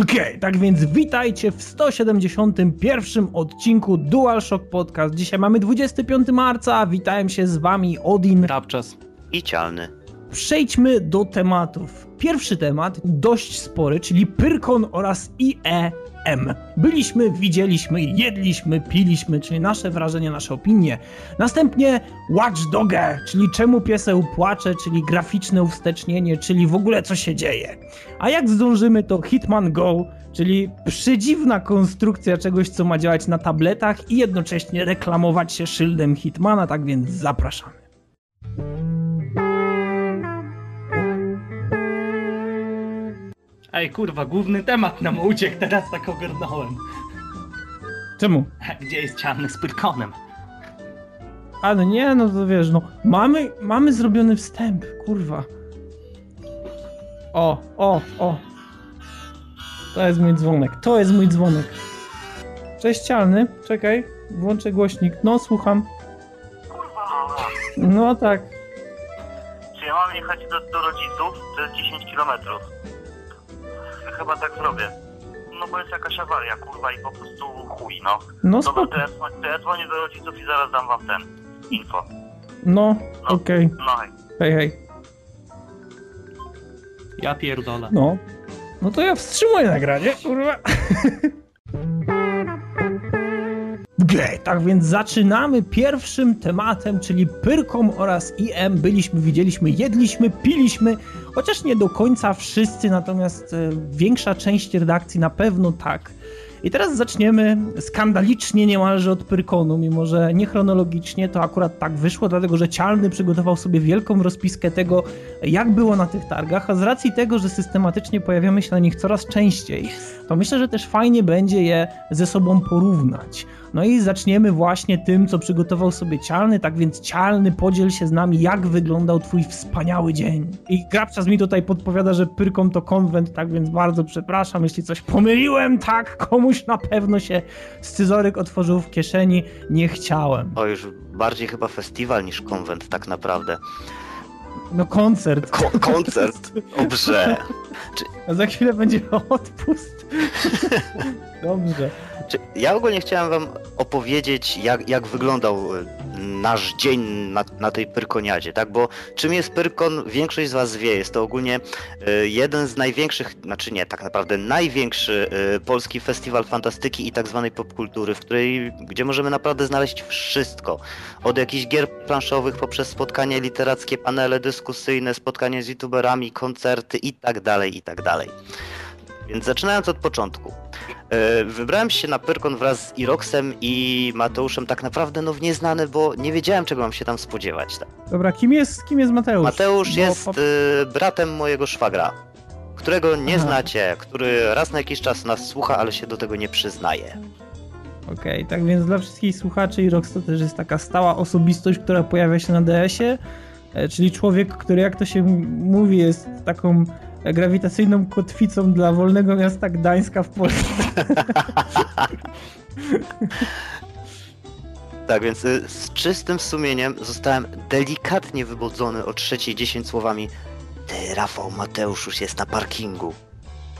Okej, okay, tak więc witajcie w 171 odcinku DualShock Podcast. Dzisiaj mamy 25 marca, witałem się z wami Odin, Rapczas i Cialny. Przejdźmy do tematów. Pierwszy temat, dość spory, czyli Pyrkon oraz IEM. Byliśmy, widzieliśmy, jedliśmy, piliśmy, czyli nasze wrażenia, nasze opinie. Następnie Watch Dogge, czyli czemu pieseł płacze, czyli graficzne uwstecznienie, czyli w ogóle co się dzieje. A jak zdążymy, to Hitman Go, czyli przedziwna konstrukcja czegoś, co ma działać na tabletach i jednocześnie reklamować się szyldem Hitmana, tak więc zapraszamy. Ej, kurwa, główny temat nam uciekł, teraz tak ogarnąłem. Czemu? Gdzie jest czarny z Pyrkonem? A no nie, no to wiesz, no mamy, mamy zrobiony wstęp, kurwa. O, o, o. To jest mój dzwonek, to jest mój dzwonek. Cześć Cialny, czekaj, włączę głośnik. No, słucham. Kurwa, No tak. czy ja mam jechać do, do rodziców? To jest 10 kilometrów. Chyba tak zrobię. No bo jest jakaś awaria, kurwa, i po prostu chuj, no. No Dobra, to ja, dzwonię- to ja dzwonię do rodziców i zaraz dam wam ten info. No, okej. No hej. Hej, hej. Ja pierdolę. No. No to ja wstrzymuję nagranie, kurwa. Tak więc zaczynamy pierwszym tematem, czyli Pyrkom oraz IM. Byliśmy, widzieliśmy, jedliśmy, piliśmy, chociaż nie do końca wszyscy, natomiast e, większa część redakcji na pewno tak. I teraz zaczniemy skandalicznie niemalże od Pyrkonu, mimo że nie chronologicznie, to akurat tak wyszło, dlatego że Cialny przygotował sobie wielką rozpiskę tego, jak było na tych targach, a z racji tego, że systematycznie pojawiamy się na nich coraz częściej, to myślę, że też fajnie będzie je ze sobą porównać. No i zaczniemy właśnie tym, co przygotował sobie Cialny, tak więc Cialny, podziel się z nami, jak wyglądał twój wspaniały dzień. I Grabczas mi tutaj podpowiada, że Pyrkom to konwent, tak więc bardzo przepraszam, jeśli coś pomyliłem, tak, komuś na pewno się scyzoryk otworzył w kieszeni, nie chciałem. O, już bardziej chyba festiwal niż konwent tak naprawdę. No koncert. Ko- koncert! Dobrze. A za chwilę będzie odpust. Dobrze. Ja ogólnie chciałem wam opowiedzieć, jak, jak wyglądał e, nasz dzień na, na tej Pyrkoniadzie, tak? Bo czym jest Pyrkon, większość z was wie. Jest to ogólnie e, jeden z największych, znaczy nie, tak naprawdę największy e, polski festiwal fantastyki i tak zwanej popkultury, w której, gdzie możemy naprawdę znaleźć wszystko. Od jakichś gier planszowych, poprzez spotkania literackie, panele dyskusyjne, spotkania z youtuberami, koncerty i tak dalej, i tak dalej. Więc zaczynając od początku. E, Wybrałem się na Pyrkon wraz z Iroxem i Mateuszem tak naprawdę no nieznany, bo nie wiedziałem czego mam się tam spodziewać. Tak. Dobra, kim jest, kim jest Mateusz? Mateusz Bo jest e, bratem mojego szwagra, którego nie Aha. znacie, który raz na jakiś czas nas słucha, ale się do tego nie przyznaje. Okej, tak więc dla wszystkich słuchaczy Irox to też jest taka stała osobistość, która pojawia się na DS-ie, e, czyli człowiek, który jak to się mówi jest taką grawitacyjną kotwicą dla wolnego miasta Gdańska w Polsce. Tak więc y, z czystym sumieniem zostałem delikatnie wybudzony o 3.10 słowami Ty, Rafał Mateusz już jest na parkingu.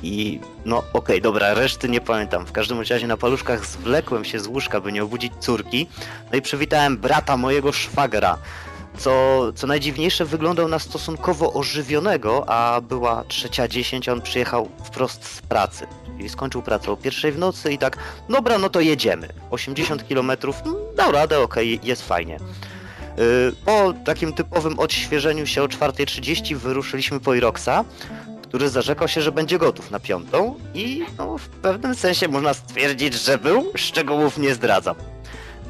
I no okej, dobra, reszty nie pamiętam. W każdym razie na paluszkach zwlekłem się z łóżka, by nie obudzić córki. No i przywitałem brata mojego szwagra. Co, co najdziwniejsze, wyglądał na stosunkowo ożywionego, a była trzecia dziesięć, on przyjechał wprost z pracy. Czyli skończył pracę o pierwszej w nocy i tak, dobra, no to jedziemy. 80 km, no, dał radę, okej, jest fajnie. Yy, Po takim typowym odświeżeniu się o 4.30 wyruszyliśmy po Iroxa, który zarzekał się, że będzie gotów na piątą i no, w pewnym sensie można stwierdzić, że był, szczegółów nie zdradzam.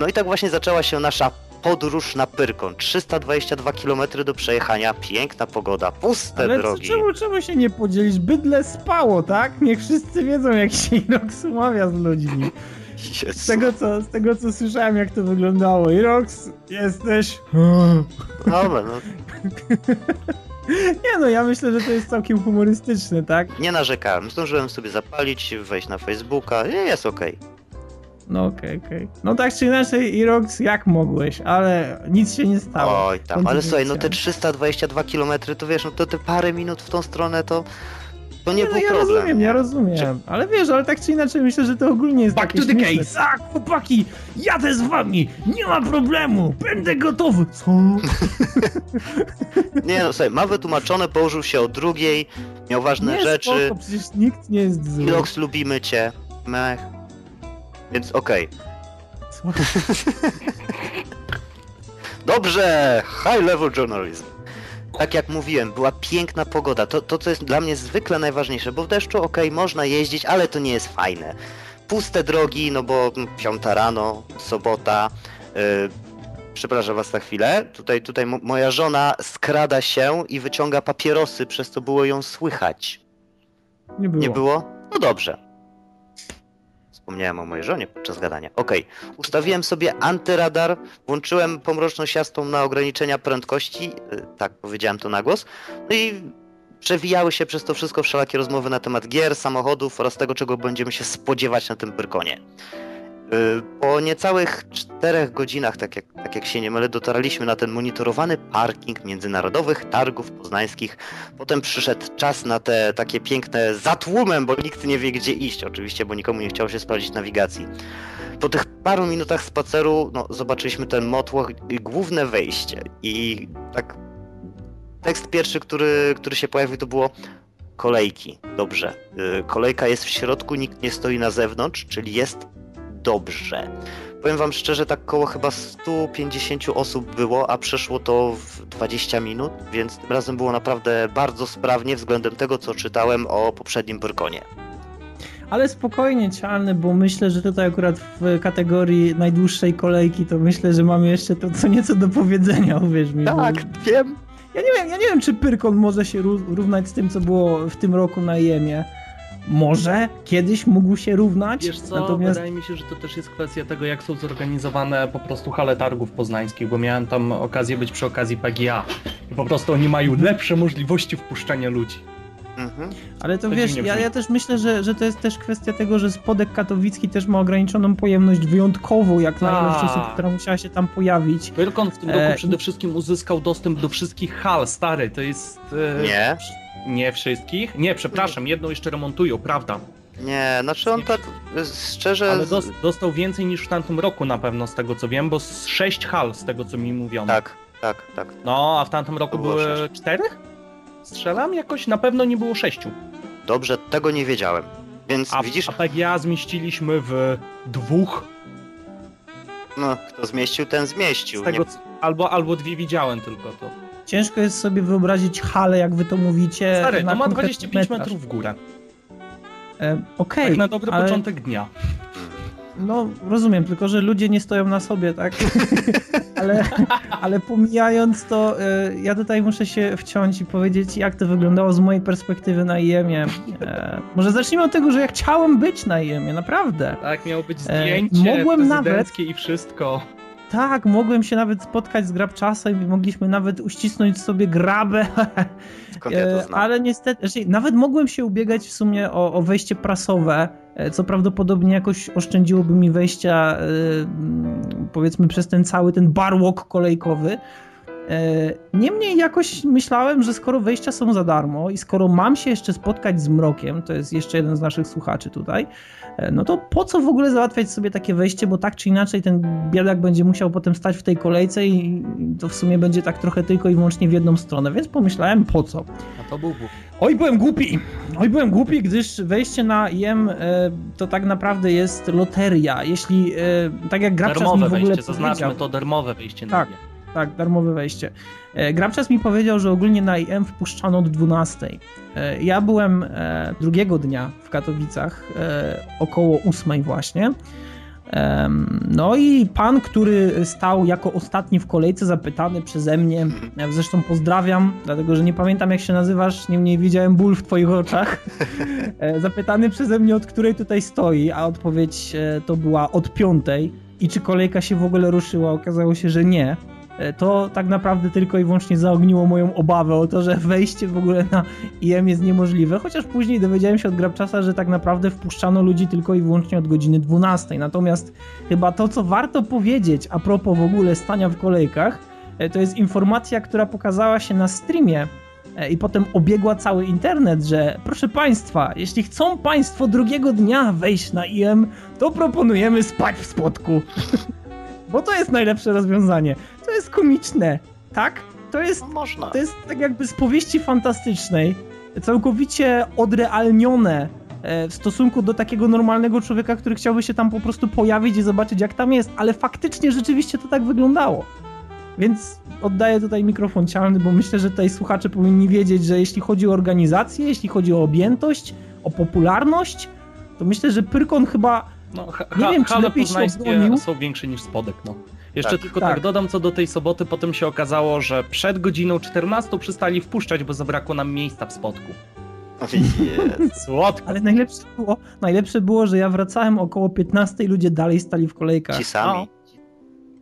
No i tak właśnie zaczęła się nasza podróż na Pyrkon. 322 km do przejechania, piękna pogoda, puste Ale co, drogi. czemu, czemu się nie podzielić? Bydle spało, tak? Niech wszyscy wiedzą, jak się Irox umawia z ludźmi. Z tego, co, z tego, co słyszałem, jak to wyglądało. Irox, jesteś... Dobra, no, Nie no, ja myślę, że to jest całkiem humorystyczne, tak? nie narzekałem. Zdążyłem sobie zapalić, wejść na Facebooka, jest okej. No okej, okej. No tak czy inaczej, Irox, jak mogłeś, ale nic się nie stało. Oj tam, ale słuchaj, no te Kontynuacja. 322 km to wiesz, no to te parę minut w tą stronę to To nie no, był ja problem. rozumiem, ja rozumiem. Ale wiesz, ale tak czy inaczej myślę, że to ogólnie jest Back to the śmieszne. case. Tak, chłopaki, jadę z wami, nie ma problemu, będę gotowy. Co? Nie no, słuchaj, ma wytłumaczone, położył się o drugiej, miał ważne nie, rzeczy. Spoko, przecież nikt nie jest zły. Ilox, lubimy cię. Mech. Więc okej. Dobrze! High level journalism. Tak jak mówiłem, była piękna pogoda. To, to co jest dla mnie zwykle najważniejsze, bo w deszczu okej, można jeździć, ale to nie jest fajne. Puste drogi, no bo piąta rano, sobota. Yy, przepraszam was na chwilę. Tutaj, tutaj mo- moja żona skrada się i wyciąga papierosy, przez co było ją słychać. Nie było. Nie było? No dobrze. Wspomniałem o mojej żonie podczas gadania. Okej, ustawiłem sobie antyradar, włączyłem pomroczność jasną na ograniczenia prędkości, y, tak powiedziałem to na głos, no i przewijały się przez to wszystko wszelakie rozmowy na temat gier, samochodów oraz tego, czego będziemy się spodziewać na tym Pyrkonie. Y, Po niecałych czterech godzinach, tak jak, tak jak się nie mylę, dotarliśmy na ten monitorowany parking międzynarodowych targów poznańskich. Potem przyszedł czas na te takie piękne zatłumem, bo nikt nie wie gdzie iść, oczywiście, bo nikomu nie chciało się sprawdzić nawigacji. Po tych paru minutach spaceru no, zobaczyliśmy ten motłoch i główne wejście. I tak tekst pierwszy, który, który się pojawił, to było kolejki. Dobrze. Y, Kolejka jest w środku, nikt nie stoi na zewnątrz, czyli jest dobrze. Powiem wam szczerze, tak koło chyba 150 osób było, a przeszło to w 20 minut, więc tym razem było naprawdę bardzo sprawnie względem tego, co czytałem o poprzednim Pyrkonie. Ale spokojnie, cialny, bo myślę, że tutaj akurat w kategorii najdłuższej kolejki, to myślę, że mamy jeszcze to co nieco do powiedzenia, uwierz mi. bo- wiem. Ja nie wiem, ja nie wiem, czy Pyrkon może się ró- równać z tym, co było w tym roku na IEM-ie. Może kiedyś mógł się równać, Wiesz co, natomiast wydaje mi się, że to też jest kwestia tego, jak są zorganizowane po prostu hale targów poznańskich, bo miałem tam okazję być przy okazji PGA i po prostu oni mają lepsze możliwości wpuszczania ludzi. Mhm. Ale to To wiesz, ja, ja też myślę, że, że to jest też kwestia tego, że spodek katowicki też ma ograniczoną pojemność wyjątkową, jak na ilość osób, która musiała się tam pojawić. Pyrkon w tym E, roku przede wszystkim uzyskał dostęp do wszystkich hal, stary, to jest... e, Nie, Nie wszystkich? Nie, przepraszam, jedną jeszcze remontują, prawda. nie, znaczy on tak szczerze... Ale dos dostał więcej niż w tamtym roku na pewno, z tego co wiem, bo z sześć hal, z tego co mi mówiono. Tak, tak, tak. No, a w tamtym roku były sześć. cztery? Strzelam jakoś? Na pewno nie było sześciu. Dobrze, tego nie wiedziałem. Więc A, widzisz, a PGA zmieściliśmy w dwóch. no, kto zmieścił, ten Z zmieścił. tego, Nie, albo, albo dwie widziałem tylko to. Ciężko jest sobie wyobrazić halę, jak wy to mówicie. Stary, to ma konkretny 25 metraż. metrów w górę. E, Okej, Tak na dobry ale, początek dnia. No, rozumiem, tylko że ludzie nie stoją na sobie, tak? ale, ale pomijając to, e, ja tutaj muszę się wciąć i powiedzieć, jak to wyglądało z mojej perspektywy na IEM-ie. E, może zacznijmy od tego, że ja chciałem być na IEM-ie, naprawdę. Tak, miało być E, zdjęcie mogłem nawet- i wszystko. Tak, mogłem się nawet spotkać z Grabczasem i mogliśmy nawet uścisnąć sobie grabę, skąd ja to E, znam? Ale niestety, znaczy, nawet mogłem się ubiegać w sumie o, o wejście prasowe, e, co prawdopodobnie jakoś oszczędziłoby mi wejścia, e, powiedzmy, przez ten cały ten barwalk kolejkowy. E, Niemniej jakoś myślałem, że skoro wejścia są za darmo i skoro mam się jeszcze spotkać z Mrokiem, to jest jeszcze jeden z naszych słuchaczy tutaj, e, no to po co w ogóle załatwiać sobie takie wejście, bo tak czy inaczej ten biedak będzie musiał potem stać w tej kolejce i to w sumie będzie tak trochę tylko i wyłącznie w jedną stronę, więc pomyślałem po co. A to był Bóg. Oj, byłem głupi. Oj, byłem głupi, gdyż wejście na IM e, to tak naprawdę jest loteria. Jeśli, tak jak Grabczas mi w ogóle wejście, zaznaczmy to darmowe wejście Tak. na nie. Tak, darmowe wejście. E, Grabczas mi powiedział, że ogólnie na IM wpuszczano od 12. E, ja byłem e, drugiego dnia w Katowicach, około 8 właśnie. No i pan, który stał jako ostatni w kolejce, zapytany przeze mnie, zresztą pozdrawiam, dlatego że nie pamiętam jak się nazywasz, niemniej widziałem ból w twoich oczach. Zapytany przeze mnie, od której tutaj stoi, a odpowiedź to była od piątej. I czy kolejka się w ogóle ruszyła? Okazało się, że nie. E, To tak naprawdę tylko i wyłącznie zaogniło moją obawę o to, że wejście w ogóle na IM jest niemożliwe, chociaż później dowiedziałem się od Grabczasa, że tak naprawdę wpuszczano ludzi tylko i wyłącznie od godziny 12. Natomiast chyba to, co warto powiedzieć a propos w ogóle stania w kolejkach, e, to jest informacja, która pokazała się na streamie e, i potem obiegła cały internet, że proszę Państwa, jeśli chcą Państwo drugiego dnia wejść na IM, to proponujemy spać w spodku. Bo to jest najlepsze rozwiązanie. To jest komiczne, tak? To jest No można. to jest tak jakby z powieści fantastycznej, całkowicie odrealnione e, w stosunku do takiego normalnego człowieka, który chciałby się tam po prostu pojawić i zobaczyć jak tam jest, ale faktycznie rzeczywiście to tak wyglądało. Więc oddaję tutaj mikrofon cialny, bo myślę, że tutaj słuchacze powinni wiedzieć, że jeśli chodzi o organizację, jeśli chodzi o objętość, o popularność, to myślę, że Pyrkon chyba No, ha, Nie wiem, czy lepiej się obronił. są większe niż spodek, no. Jeszcze Tak. tylko Tak. tak. dodam co do tej soboty, potem się okazało, że przed godziną 14 przestali wpuszczać, bo zabrakło nam miejsca w spodku. Jest. Słodko. Ale najlepsze było, najlepsze było, że ja wracałem około 15 i ludzie dalej stali w kolejkach. Ci sami. No.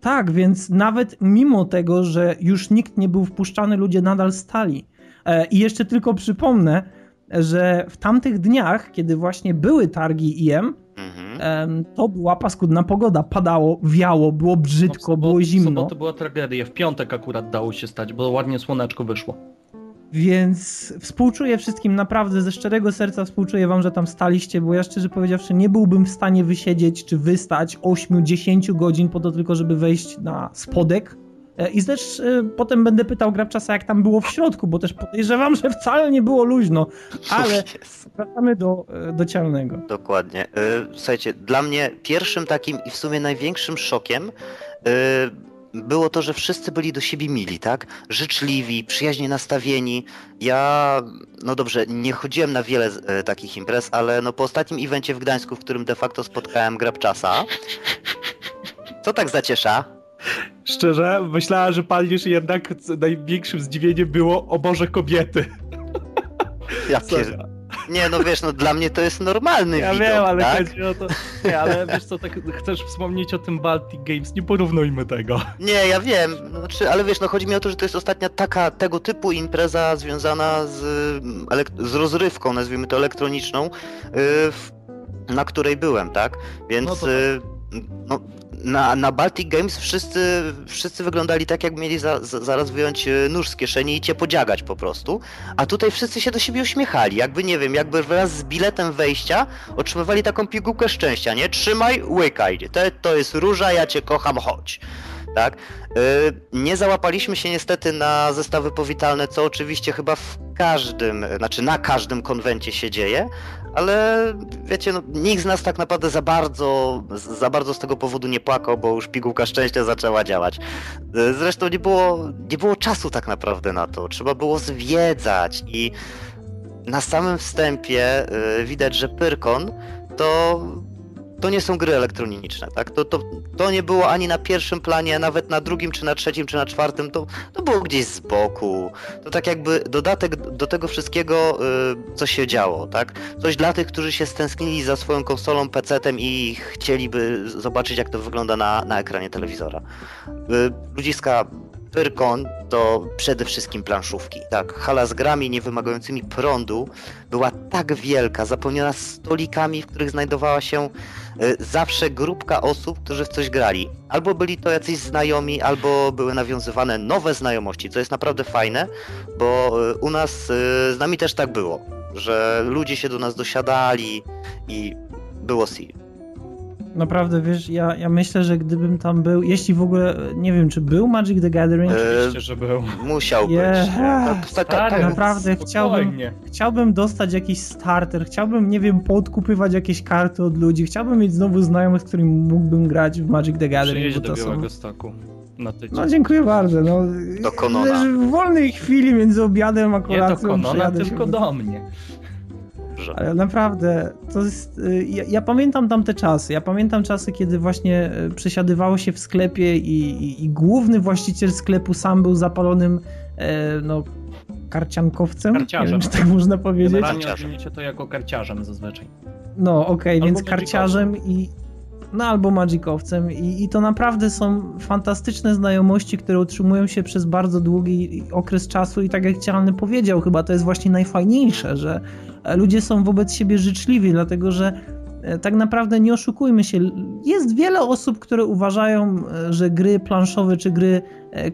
Tak, więc nawet mimo tego, że już nikt nie był wpuszczany, ludzie nadal stali. E, I jeszcze tylko przypomnę, że w tamtych dniach, kiedy właśnie były targi IM, to była paskudna pogoda. Padało, wiało, było brzydko, No, było zimno. sobotę była tragedia, w piątek akurat dało się stać, bo ładnie słoneczko wyszło. Więc współczuję wszystkim, naprawdę ze szczerego serca współczuję wam, że tam staliście, bo ja szczerze powiedziawszy nie byłbym w stanie wysiedzieć czy wystać 8-10 godzin po to tylko, żeby wejść na spodek. E, I też e, potem będę pytał Grabczasa, jak tam było w środku, bo też podejrzewam, że wcale nie było luźno. Ale wracamy do, e, do cialnego. Dokładnie. Słuchajcie, dla mnie pierwszym takim i w sumie największym szokiem było to, że wszyscy byli do siebie mili, tak? Życzliwi, przyjaźnie nastawieni. Ja, no dobrze, nie chodziłem na wiele takich imprez, ale no po ostatnim evencie w Gdańsku, w którym de facto spotkałem Grabczasa. Co tak zaciesza? Szczerze, myślałem, że palnisz jednak największym zdziwieniem było o Boże kobiety. Ja pier... Nie, no wiesz, no dla mnie to jest normalny Ja widok, wiem, ale tak? chodzi o to. Nie, ale wiesz co, tak chcesz wspomnieć o tym Baltic Games, nie porównujmy tego. Nie, ja wiem, znaczy, ale wiesz, no chodzi mi o to, że to jest ostatnia taka, tego typu impreza związana z, z rozrywką, nazwijmy to elektroniczną, y, na której byłem, tak? Więc No to y, no, na, na Baltic Games wszyscy, wszyscy wyglądali tak, jak mieli za, za, zaraz wyjąć y, nóż z kieszeni i cię podziagać po prostu, a tutaj wszyscy się do siebie uśmiechali, jakby nie wiem, jakby wraz z biletem wejścia otrzymywali taką pigułkę szczęścia, nie? Trzymaj, łykaj, to, to jest róża, ja cię kocham, chodź. Tak? Y, Nie załapaliśmy się niestety na zestawy powitalne, co oczywiście chyba w każdym, znaczy na każdym konwencie się dzieje, ale wiecie, no, nikt z nas tak naprawdę za bardzo, za bardzo z tego powodu nie płakał, bo już pigułka szczęścia zaczęła działać. Zresztą nie było, nie było czasu tak naprawdę na to, trzeba było zwiedzać i na samym wstępie y, widać, że Pyrkon to to nie są gry elektroniczne, tak? To, to, to nie było ani na pierwszym planie, nawet na drugim, czy na trzecim, czy na czwartym, to, to było gdzieś z boku. To tak jakby dodatek do tego wszystkiego, y, co się działo, tak? Coś dla tych, którzy się stęsknili za swoją konsolą, PC-tem i chcieliby zobaczyć, jak to wygląda na, na ekranie telewizora. Y, ludziska Pyrkon to przede wszystkim planszówki, tak? Hala z grami niewymagającymi prądu była tak wielka, zapełniona stolikami, w których znajdowała się zawsze grupka osób, którzy w coś grali. Albo byli to jacyś znajomi, albo były nawiązywane nowe znajomości, co jest naprawdę fajne, bo y, u nas y, z nami też tak było, że ludzie się do nas dosiadali i było si. Naprawdę, wiesz, ja, ja myślę, że gdybym tam był, jeśli w ogóle, nie wiem, czy był Magic the Gathering, E, Oczywiście, że był. Musiał być. Yeah. Tak, tak, tak, Stary, naprawdę chciałbym-. Chciałbym dostać jakiś starter, chciałbym, nie wiem, podkupywać jakieś karty od ludzi, chciałbym mieć znowu znajomych, z którymi mógłbym grać w Magic the Gathering, Przyjedź bo do są... Białego Stoku na tydzień. No dziękuję bardzo, no. Do Konona. W wolnej chwili między obiadem a nie kolacją do Konona, tylko do mnie. Dobrze. Ale naprawdę, to jest. y, Ja, ja pamiętam tamte czasy. Ja pamiętam czasy, kiedy właśnie y, przesiadywało się w sklepie i, i, i główny właściciel sklepu sam był zapalonym, e, no, karciankowcem. Karciarzem. Nie wiem, czy tak można powiedzieć. Generalnie Karciarzem. odmienicie to jako karciarzem zazwyczaj. No, okej, Albo więc karciarzem i. No, albo magicowcem. I, I to naprawdę są fantastyczne znajomości, które utrzymują się przez bardzo długi okres czasu. I tak jak Cialny powiedział, chyba to jest właśnie najfajniejsze, że e, ludzie są wobec siebie życzliwi, dlatego że e, tak naprawdę nie oszukujmy się, jest wiele osób, które uważają, e, że gry planszowe czy gry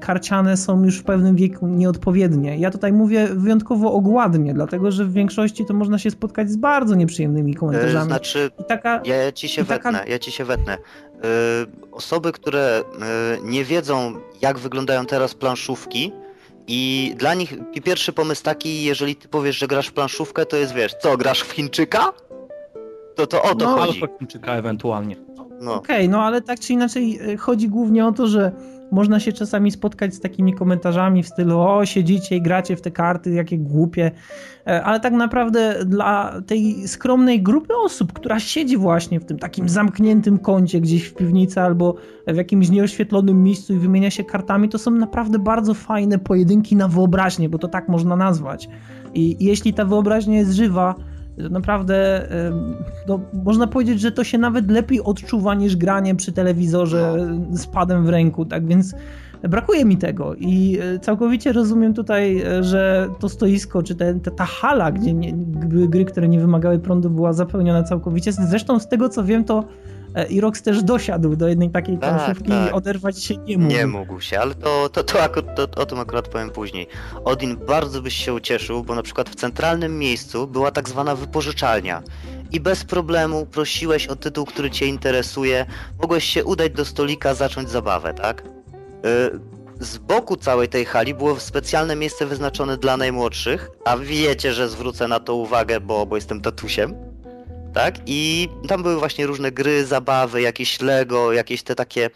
karciane są już w pewnym wieku nieodpowiednie. Ja tutaj mówię wyjątkowo ogładnie, dlatego że w większości to można się spotkać z bardzo nieprzyjemnymi E, komentarzami. Znaczy, I taka, ja ci się i taka- wetnę, ja ci się wetnę. E, Osoby, które e, nie wiedzą, jak wyglądają teraz planszówki, i dla nich pi- pierwszy pomysł taki, jeżeli ty powiesz, że grasz w planszówkę, to jest wiesz, co, grasz w Chińczyka? To to o to No, chodzi. Alfa Chińczyka ewentualnie. No. Okej, no ale tak czy inaczej e, chodzi głównie o to, że można się czasami spotkać z takimi komentarzami w stylu o, siedzicie i gracie w te karty, jakie głupie, E, ale tak naprawdę dla tej skromnej grupy osób, która siedzi właśnie w tym takim zamkniętym kącie gdzieś w piwnicy albo w jakimś nieoświetlonym miejscu i wymienia się kartami, to są naprawdę bardzo fajne pojedynki na wyobraźnię, bo to tak można nazwać. I jeśli ta wyobraźnia jest żywa, naprawdę można powiedzieć, że to się nawet lepiej odczuwa niż granie przy telewizorze z padem w ręku, tak więc brakuje mi tego i e, całkowicie rozumiem tutaj, e, że to stoisko, czy te, te, ta hala, gdzie nie, gry, które nie wymagały prądu, była zapełniona całkowicie. Zresztą z tego co wiem, to e, Irox też dosiadł do jednej takiej Tak, planszówki tak. i oderwać się nie mógł. Nie mógł się, ale to, to, to, akurat, to o tym akurat powiem później. Odin, bardzo byś się ucieszył, bo na przykład w centralnym miejscu była tak zwana wypożyczalnia. I bez problemu prosiłeś o tytuł, który cię interesuje, mogłeś się udać do stolika, zacząć zabawę, tak? Y, Z boku całej tej hali było specjalne miejsce wyznaczone dla najmłodszych, a wiecie, że zwrócę na to uwagę, bo, bo jestem tatusiem. Tak? I tam były właśnie różne gry, zabawy, jakieś Lego, jakieś te takie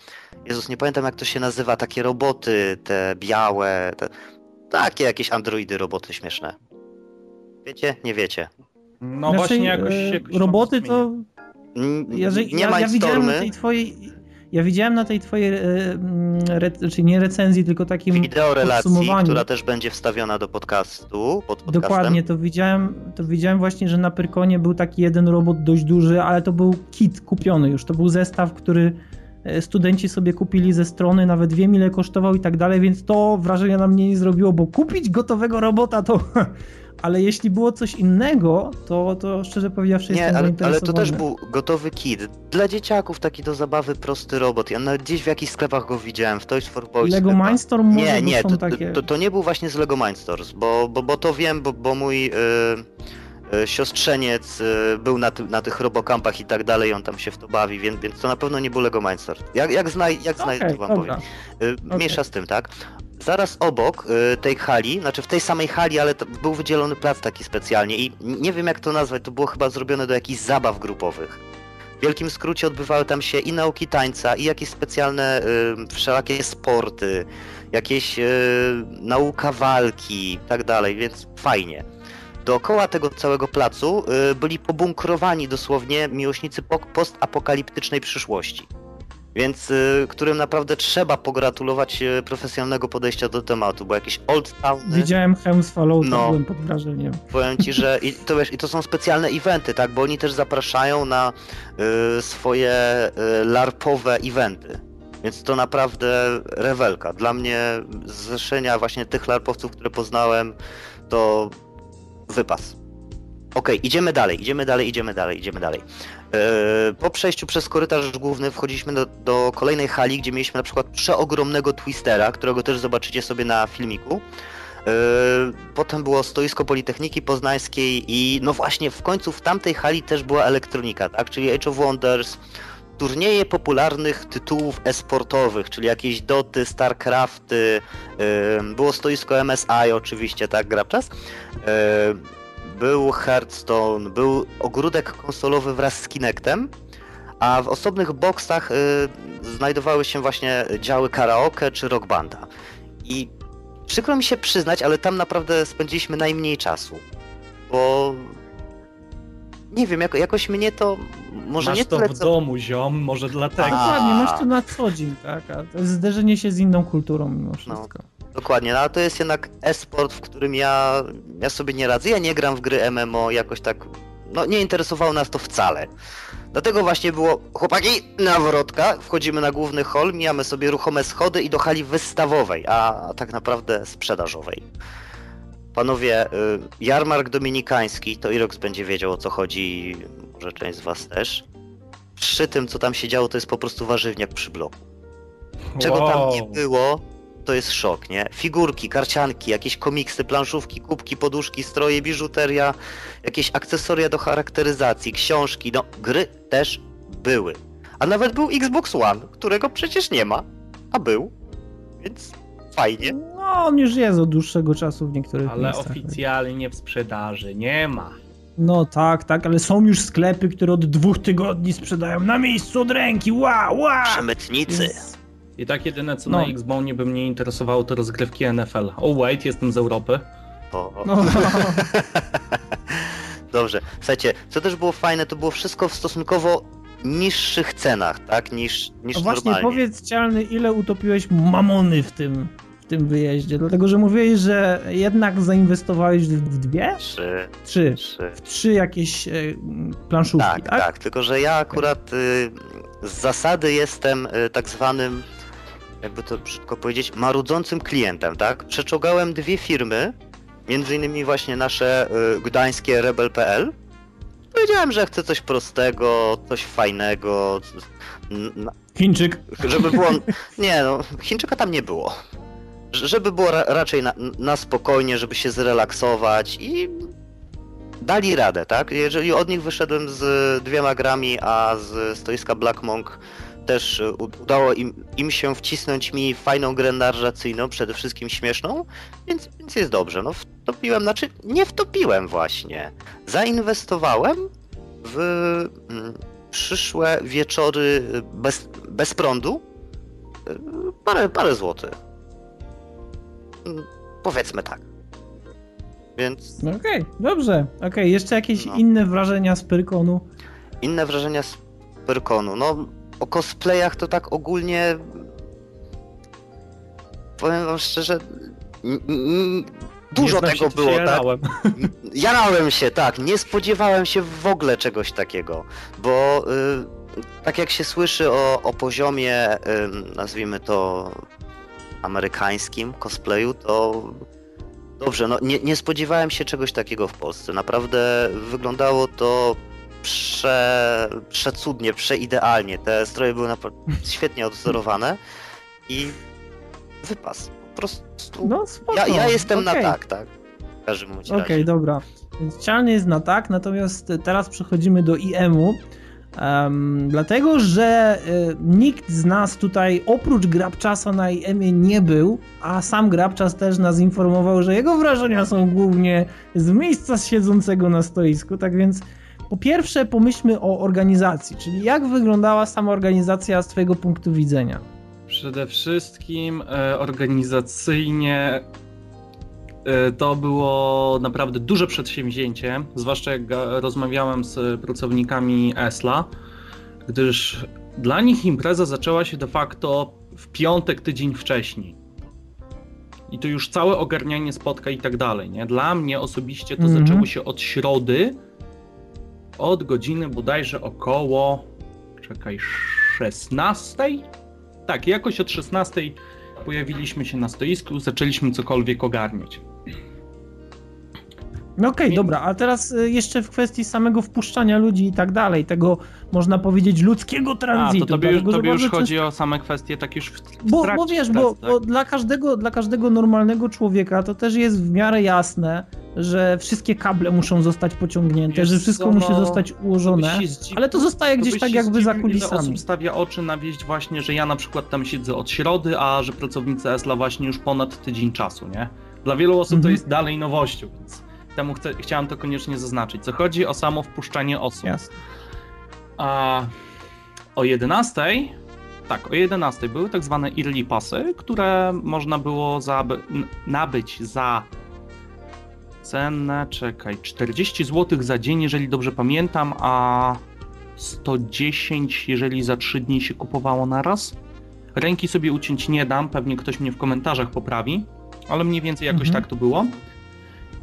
Jezus, nie pamiętam jak to się nazywa, takie roboty, te białe, te, takie jakieś androidy, roboty śmieszne. Wiecie? Nie wiecie. No Znaczy, właśnie jakoś, e, jakoś roboty to Jeżeli, nie ja, ma ja widziałem tej twojej. Ja widziałem na tej twojej, e, mm, re, czyli nie recenzji, tylko takim wideo relacji, podsumowaniu. która też będzie wstawiona do podcastu, pod podcastem. Dokładnie, to widziałem, to widziałem właśnie, że na Pyrkonie był taki jeden robot dość duży, ale to był kit kupiony już. To był zestaw, który e, studenci sobie kupili ze strony, nawet wiem ile kosztował i tak dalej, więc to wrażenia na mnie nie zrobiło, bo kupić gotowego robota to... Ale jeśli było coś innego, to, to szczerze powiedziawszy Nie, jestem ale, ale to też był gotowy kit. Dla dzieciaków taki do zabawy prosty robot. Ja nawet gdzieś w jakichś sklepach go widziałem, w Toys for Boys Lego chyba. Mindstorm może, Nie, nie, to, takie... to, to nie był właśnie z Lego Mindstorms, bo, bo, bo to wiem, bo, bo mój y, y, siostrzeniec y, był na, ty, na tych robokampach i tak dalej, on tam się w to bawi, więc, więc to na pewno nie był Lego Mindstorms. Jak, jak znaj, jak znaj, Okej, to wam dobra. powiem. Y, Mniejsza z tym, tak? Zaraz obok y, tej hali, znaczy w tej samej hali, ale był wydzielony plac taki specjalnie i nie wiem jak to nazwać, to było chyba zrobione do jakichś zabaw grupowych. W wielkim skrócie odbywały tam się i nauki tańca, i jakieś specjalne y, wszelakie sporty, jakieś y, nauka walki i tak dalej, więc fajnie. Dookoła tego całego placu y, byli pobunkrowani dosłownie miłośnicy po- postapokaliptycznej przyszłości. Więc y, którym naprawdę trzeba pogratulować y, profesjonalnego podejścia do tematu, bo jakieś old towny, Widziałem Helm z Fallouta, No. byłem pod wrażeniem. powiem ci, że i to wiesz, i to są specjalne eventy, tak, bo oni też zapraszają na y, swoje y, larpowe eventy. Więc to naprawdę rewelka. Dla mnie zrzeszenia właśnie tych larpowców, które poznałem, to wypas. Okej, idziemy dalej, idziemy dalej, idziemy dalej, idziemy dalej. Yy, po przejściu przez korytarz główny wchodziliśmy do, do kolejnej hali, gdzie mieliśmy na przykład przeogromnego twistera, którego też zobaczycie sobie na filmiku. Yy, Potem było stoisko Politechniki Poznańskiej i no właśnie w końcu w tamtej hali też była elektronika, tak? Czyli Age of Wonders, turnieje popularnych tytułów esportowych, czyli jakieś Doty, Starcrafty, yy, było stoisko MSI oczywiście, tak, Grabczas? Był Hearthstone, był ogródek konsolowy wraz z Kinectem, a w osobnych boksach yy, znajdowały się właśnie działy karaoke czy rock banda. I przykro mi się przyznać, ale tam naprawdę spędziliśmy najmniej czasu. Bo nie wiem, jako, jakoś mnie to może Masz nie to tyle w co... domu, ziom, może dlatego. A. Dokładnie, masz to na co dzień, tak? A to jest zderzenie się z inną kulturą mimo wszystko. Dokładnie, no ale to jest jednak e-sport, w którym ja, ja sobie nie radzę. Ja nie gram w gry MMO jakoś tak. No nie interesowało nas to wcale. Dlatego właśnie było, chłopaki, nawrotka, wchodzimy na główny hol, mijamy sobie ruchome schody i do hali wystawowej, a tak naprawdę sprzedażowej. Panowie, y, jarmark dominikański, to Irox będzie wiedział o co chodzi. może część z was też. Przy tym, co tam się działo, to jest po prostu warzywniak przy bloku. Czego tam nie Wow. było, to jest szok, nie? Figurki, karcianki, jakieś komiksy, planszówki, kubki, poduszki, stroje, biżuteria, jakieś akcesoria do charakteryzacji, książki, no gry też były. A nawet był Xbox One, którego przecież nie ma, a był, więc fajnie. No, on już jest od dłuższego czasu w niektórych Ale miejscach. oficjalnie w sprzedaży nie ma. No tak, tak, ale są już sklepy, które od dwóch tygodni sprzedają na miejscu od ręki. Wow, wow! Przemytnicy. Więc- I tak jedyne co No. na Xbonie by mnie interesowało to rozgrywki NFL. Oh wait, jestem z Europy. O, o. No, Dobrze. Słuchajcie, co też było fajne, to było wszystko w stosunkowo niższych cenach, tak? Niż, niż no właśnie, normalnie. powiedz Cialny, ile utopiłeś mamony w tym, w tym wyjeździe? Dlatego, że mówiłeś, że jednak zainwestowałeś w, w dwie? Trzy, Trzy. trzy. W trzy jakieś e, planszówki, Tak, tak? tak, tylko że ja akurat y, z zasady jestem y, tak zwanym, jakby to brzydko powiedzieć, marudzącym klientem, tak? Przeczołgałem dwie firmy, między innymi właśnie nasze y, gdańskie rebel.pl. Powiedziałem, że chcę coś prostego, coś fajnego, Chińczyk. żeby było... Nie no, Chińczyka tam nie było. Żeby było ra raczej na, na spokojnie, żeby się zrelaksować i dali radę, tak? Jeżeli od nich wyszedłem z dwiema grami, a z stoiska Black Monk też u- udało im, im się wcisnąć mi fajną grę narracyjną, przede wszystkim śmieszną, więc, więc jest dobrze. No wtopiłem, znaczy nie wtopiłem właśnie. Zainwestowałem w mm, przyszłe wieczory bez, bez prądu y, parę, parę złotych. Mm, Powiedzmy tak. Więc No Okej, dobrze. Okej, jeszcze jakieś No. inne wrażenia z Pyrkonu? inne wrażenia z Pyrkonu. No, o cosplayach to tak ogólnie. Powiem wam szczerze. Dużo tego było, tak? jarałem. Jarałem się, tak. Nie spodziewałem się w ogóle czegoś takiego, bo y, tak jak się słyszy o, o poziomie, y, nazwijmy to amerykańskim cosplayu, to dobrze, no nie, nie spodziewałem się czegoś takiego w Polsce. Naprawdę wyglądało to prze, przecudnie, przeidealnie. Te stroje były świetnie odzorowane i wypas. Po prostu. No spoko. ja, ja jestem Okej. na tak, tak. W każdym bądź Okej, razie. dobra. Więc Cialny jest na tak, natomiast teraz przechodzimy do IM-u. em, dlatego, że y, nikt z nas tutaj oprócz Grabczasa na IM-ie nie był, a sam Grabczas też nas informował, że jego wrażenia są głównie z miejsca siedzącego na stoisku. Tak więc po pierwsze pomyślmy o organizacji, czyli jak wyglądała sama organizacja z twojego punktu widzenia. Przede wszystkim e, organizacyjnie e, to było naprawdę duże przedsięwzięcie, zwłaszcza jak rozmawiałem z pracownikami Esla, gdyż dla nich impreza zaczęła się de facto w piątek tydzień wcześniej. I to już całe ogarnianie spotka i tak dalej, nie? Dla mnie osobiście to Mhm. zaczęło się od środy, od godziny bodajże około, czekaj, 16? Tak, jakoś od 16 pojawiliśmy się na stoisku, zaczęliśmy cokolwiek ogarniać. No okej, Nie- dobra, a teraz y, jeszcze w kwestii samego wpuszczania ludzi i tak dalej, tego można powiedzieć ludzkiego A, tranzytu. to tobie, już- tobie już chodzi o same kwestie tak już w, w Bo, bo wiesz, bo, tak? bo dla, każdego, dla każdego normalnego człowieka to też jest w miarę jasne, że wszystkie kable muszą zostać pociągnięte, Wiesz że wszystko co, musi no, zostać ułożone, To zdziwił- ale to zostaje to gdzieś tak jakby za kulisami. osób stawia oczy na wieść właśnie, że ja na przykład tam siedzę od środy, a że pracownicy Esla właśnie już ponad tydzień czasu, nie? Dla wielu osób to Mhm. jest dalej nowością, więc temu chcę, chciałem to koniecznie zaznaczyć. Co chodzi o samo wpuszczanie osób. Jasne. A o 11, tak, o 11 były tak zwane early passy, które można było n- nabyć za cenę, czekaj, 40 zł za dzień, jeżeli dobrze pamiętam, a 110, jeżeli za 3 dni się kupowało naraz. Ręki sobie uciąć nie dam, pewnie ktoś mnie w komentarzach poprawi, ale mniej więcej jakoś Mhm. tak to było.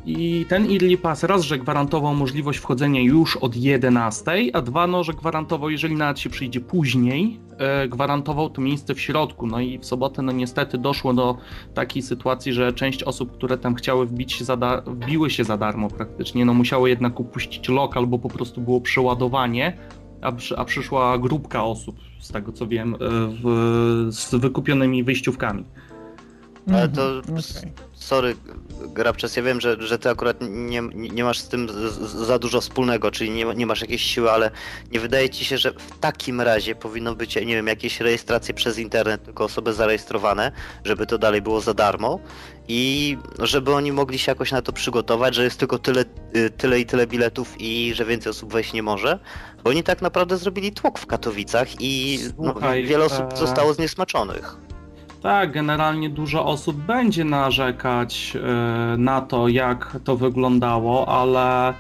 I ten Early Pass raz, że gwarantował możliwość wchodzenia już od 11, a dwa, no, że gwarantował, jeżeli nawet się przyjdzie później, e, gwarantował to miejsce w środku. No i w sobotę, no niestety doszło do takiej sytuacji, że część osób, które tam chciały wbić się za wbiły się za darmo praktycznie, no musiały jednak upuścić lokal, bo po prostu było przeładowanie, a, przy, a przyszła grupka osób, z tego co wiem, e, w, z wykupionymi wyjściówkami. Ale to Mhm, okej. sorry, Grabczes, ja wiem, że, że ty akurat nie, nie masz z tym z, za dużo wspólnego, czyli nie, nie masz jakiejś siły, ale nie wydaje ci się, że w takim razie powinno być, nie wiem, jakieś rejestracje przez internet, tylko osoby zarejestrowane, żeby to dalej było za darmo i żeby oni mogli się jakoś na to przygotować, że jest tylko tyle, y, tyle i tyle biletów i że więcej osób wejść nie może, bo oni tak naprawdę zrobili tłok w Katowicach i no, Słuchaj, wiele osób e, zostało zniesmaczonych. Tak, generalnie dużo osób będzie narzekać e, na to, jak to wyglądało, ale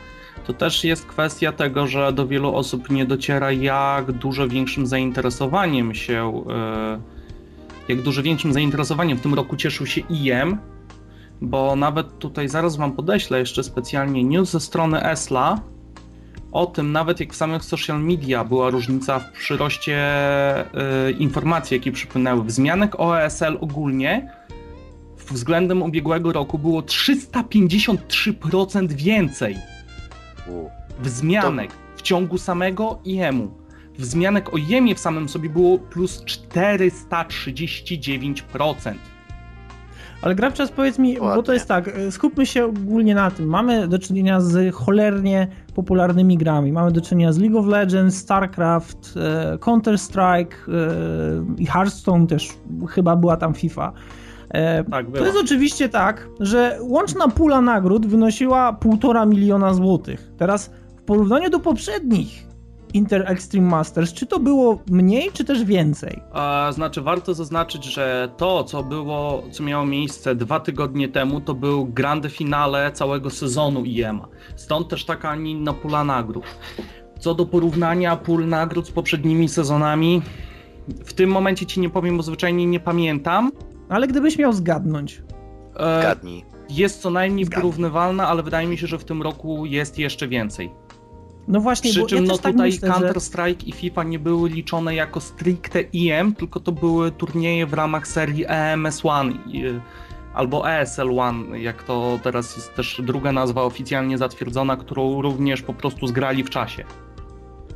to też jest kwestia tego, że do wielu osób nie dociera, jak dużo większym zainteresowaniem się, e, jak dużo większym zainteresowaniem w tym roku cieszył się IEM, bo nawet tutaj zaraz wam podeślę jeszcze specjalnie news ze strony ESLA, o tym, nawet jak w samych social media była różnica w przyroście y, informacji, jakie przypłynęły. Wzmianek o ESL ogólnie względem ubiegłego roku było 353% więcej wzmianek w ciągu samego IEM-u. Wzmianek o IEM-ie w samym sobie było plus 439%. Ale Grabczas powiedz mi, bo Ładnie. to jest tak, e, skupmy się ogólnie na tym. Mamy do czynienia z cholernie popularnymi grami. Mamy do czynienia z League of Legends, StarCraft, e, Counter-Strike e, i Hearthstone też chyba była tam FIFA. Tak, To jest oczywiście tak, że łączna pula nagród wynosiła 1,5 miliona złotych. Teraz w porównaniu do poprzednich Inter Extreme Masters, czy to było mniej, czy też więcej? A, znaczy, warto zaznaczyć, że to, co było, co miało miejsce dwa tygodnie temu, to był grande finale całego sezonu IEM-a. Stąd też taka, a nie inna pula nagród. Co do porównania pól nagród z poprzednimi sezonami, w tym momencie ci nie powiem, bo zwyczajnie nie pamiętam. Ale gdybyś miał zgadnąć, E, Zgadnij. jest co najmniej Zgadzam. porównywalna, ale wydaje mi się, że w tym roku jest jeszcze więcej. No właśnie, Przy bo czym ja no też tak tutaj myślę, że... Counter-Strike i FIFA nie były liczone jako stricte IM, tylko to były turnieje w ramach serii E EMS1 i, albo ESL1, jak to teraz jest też druga nazwa oficjalnie zatwierdzona, którą również po prostu zgrali w czasie.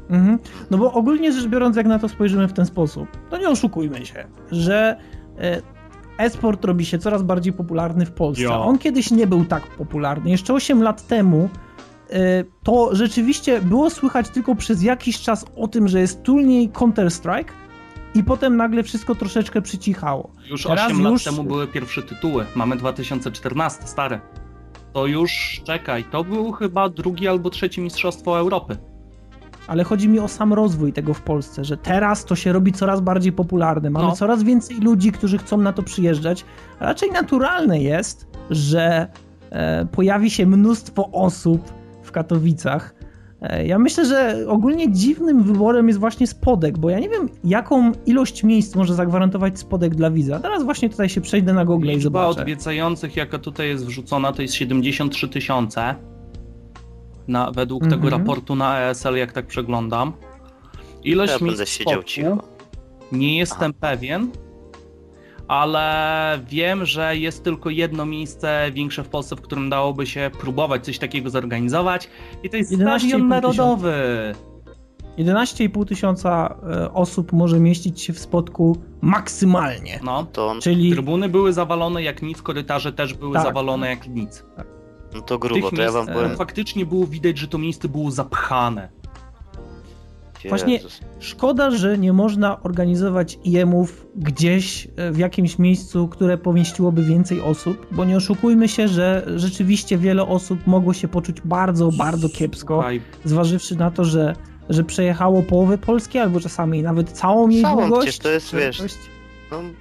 Mhm. No bo ogólnie rzecz biorąc, jak na to spojrzymy w ten sposób, to nie oszukujmy się, że e, e-sport robi się coraz bardziej popularny w Polsce. Jo. On kiedyś nie był tak popularny. Jeszcze 8 lat temu to rzeczywiście było słychać tylko przez jakiś czas o tym, że jest turniej Counter-Strike i potem nagle wszystko troszeczkę przycichało. Już Teraz 8 już- lat temu były pierwsze tytuły, mamy 2014, stare. To już, czekaj, to był chyba drugi albo trzeci Mistrzostwo Europy. Ale chodzi mi o sam rozwój tego w Polsce, że teraz to się robi coraz bardziej popularne. Mamy No. coraz więcej ludzi, którzy chcą na to przyjeżdżać. Raczej naturalne jest, że e, pojawi się mnóstwo osób w Katowicach. E, ja myślę, że ogólnie dziwnym wyborem jest właśnie spodek, bo ja nie wiem, jaką ilość miejsc może zagwarantować spodek dla widza. Teraz właśnie tutaj się przejdę na Google i Liczba zobaczę. odwiedzających, jaka tutaj jest wrzucona, to jest 73 tysiące. Na, według Mhm. tego raportu na ESL, jak tak przeglądam. Ilość Ja miejsc siedział spodku cicho. Nie jestem pewien, ale wiem, że jest tylko jedno miejsce większe w Polsce, w którym dałoby się próbować coś takiego zorganizować. I to jest 11,5 Stadion Narodowy. 11,5 tysiąca e, osób może mieścić się w spodku maksymalnie. No. To, Czyli Trybuny były zawalone jak nic, korytarze też były Tak. zawalone jak nic. no to grubo, Tych to ja wam miejsc, powiem. e, faktycznie było widać, że to miejsce było zapchane. Właśnie- Jezus. Szkoda, że nie można organizować IEM-ów gdzieś e, w jakimś miejscu, które pomieściłoby więcej osób, bo nie oszukujmy się, że rzeczywiście wiele osób mogło się poczuć bardzo, bardzo kiepsko, zważywszy na to, że, że przejechało połowę Polski, albo czasami nawet całą jej Całą, długość. przecież to jest, wiesz,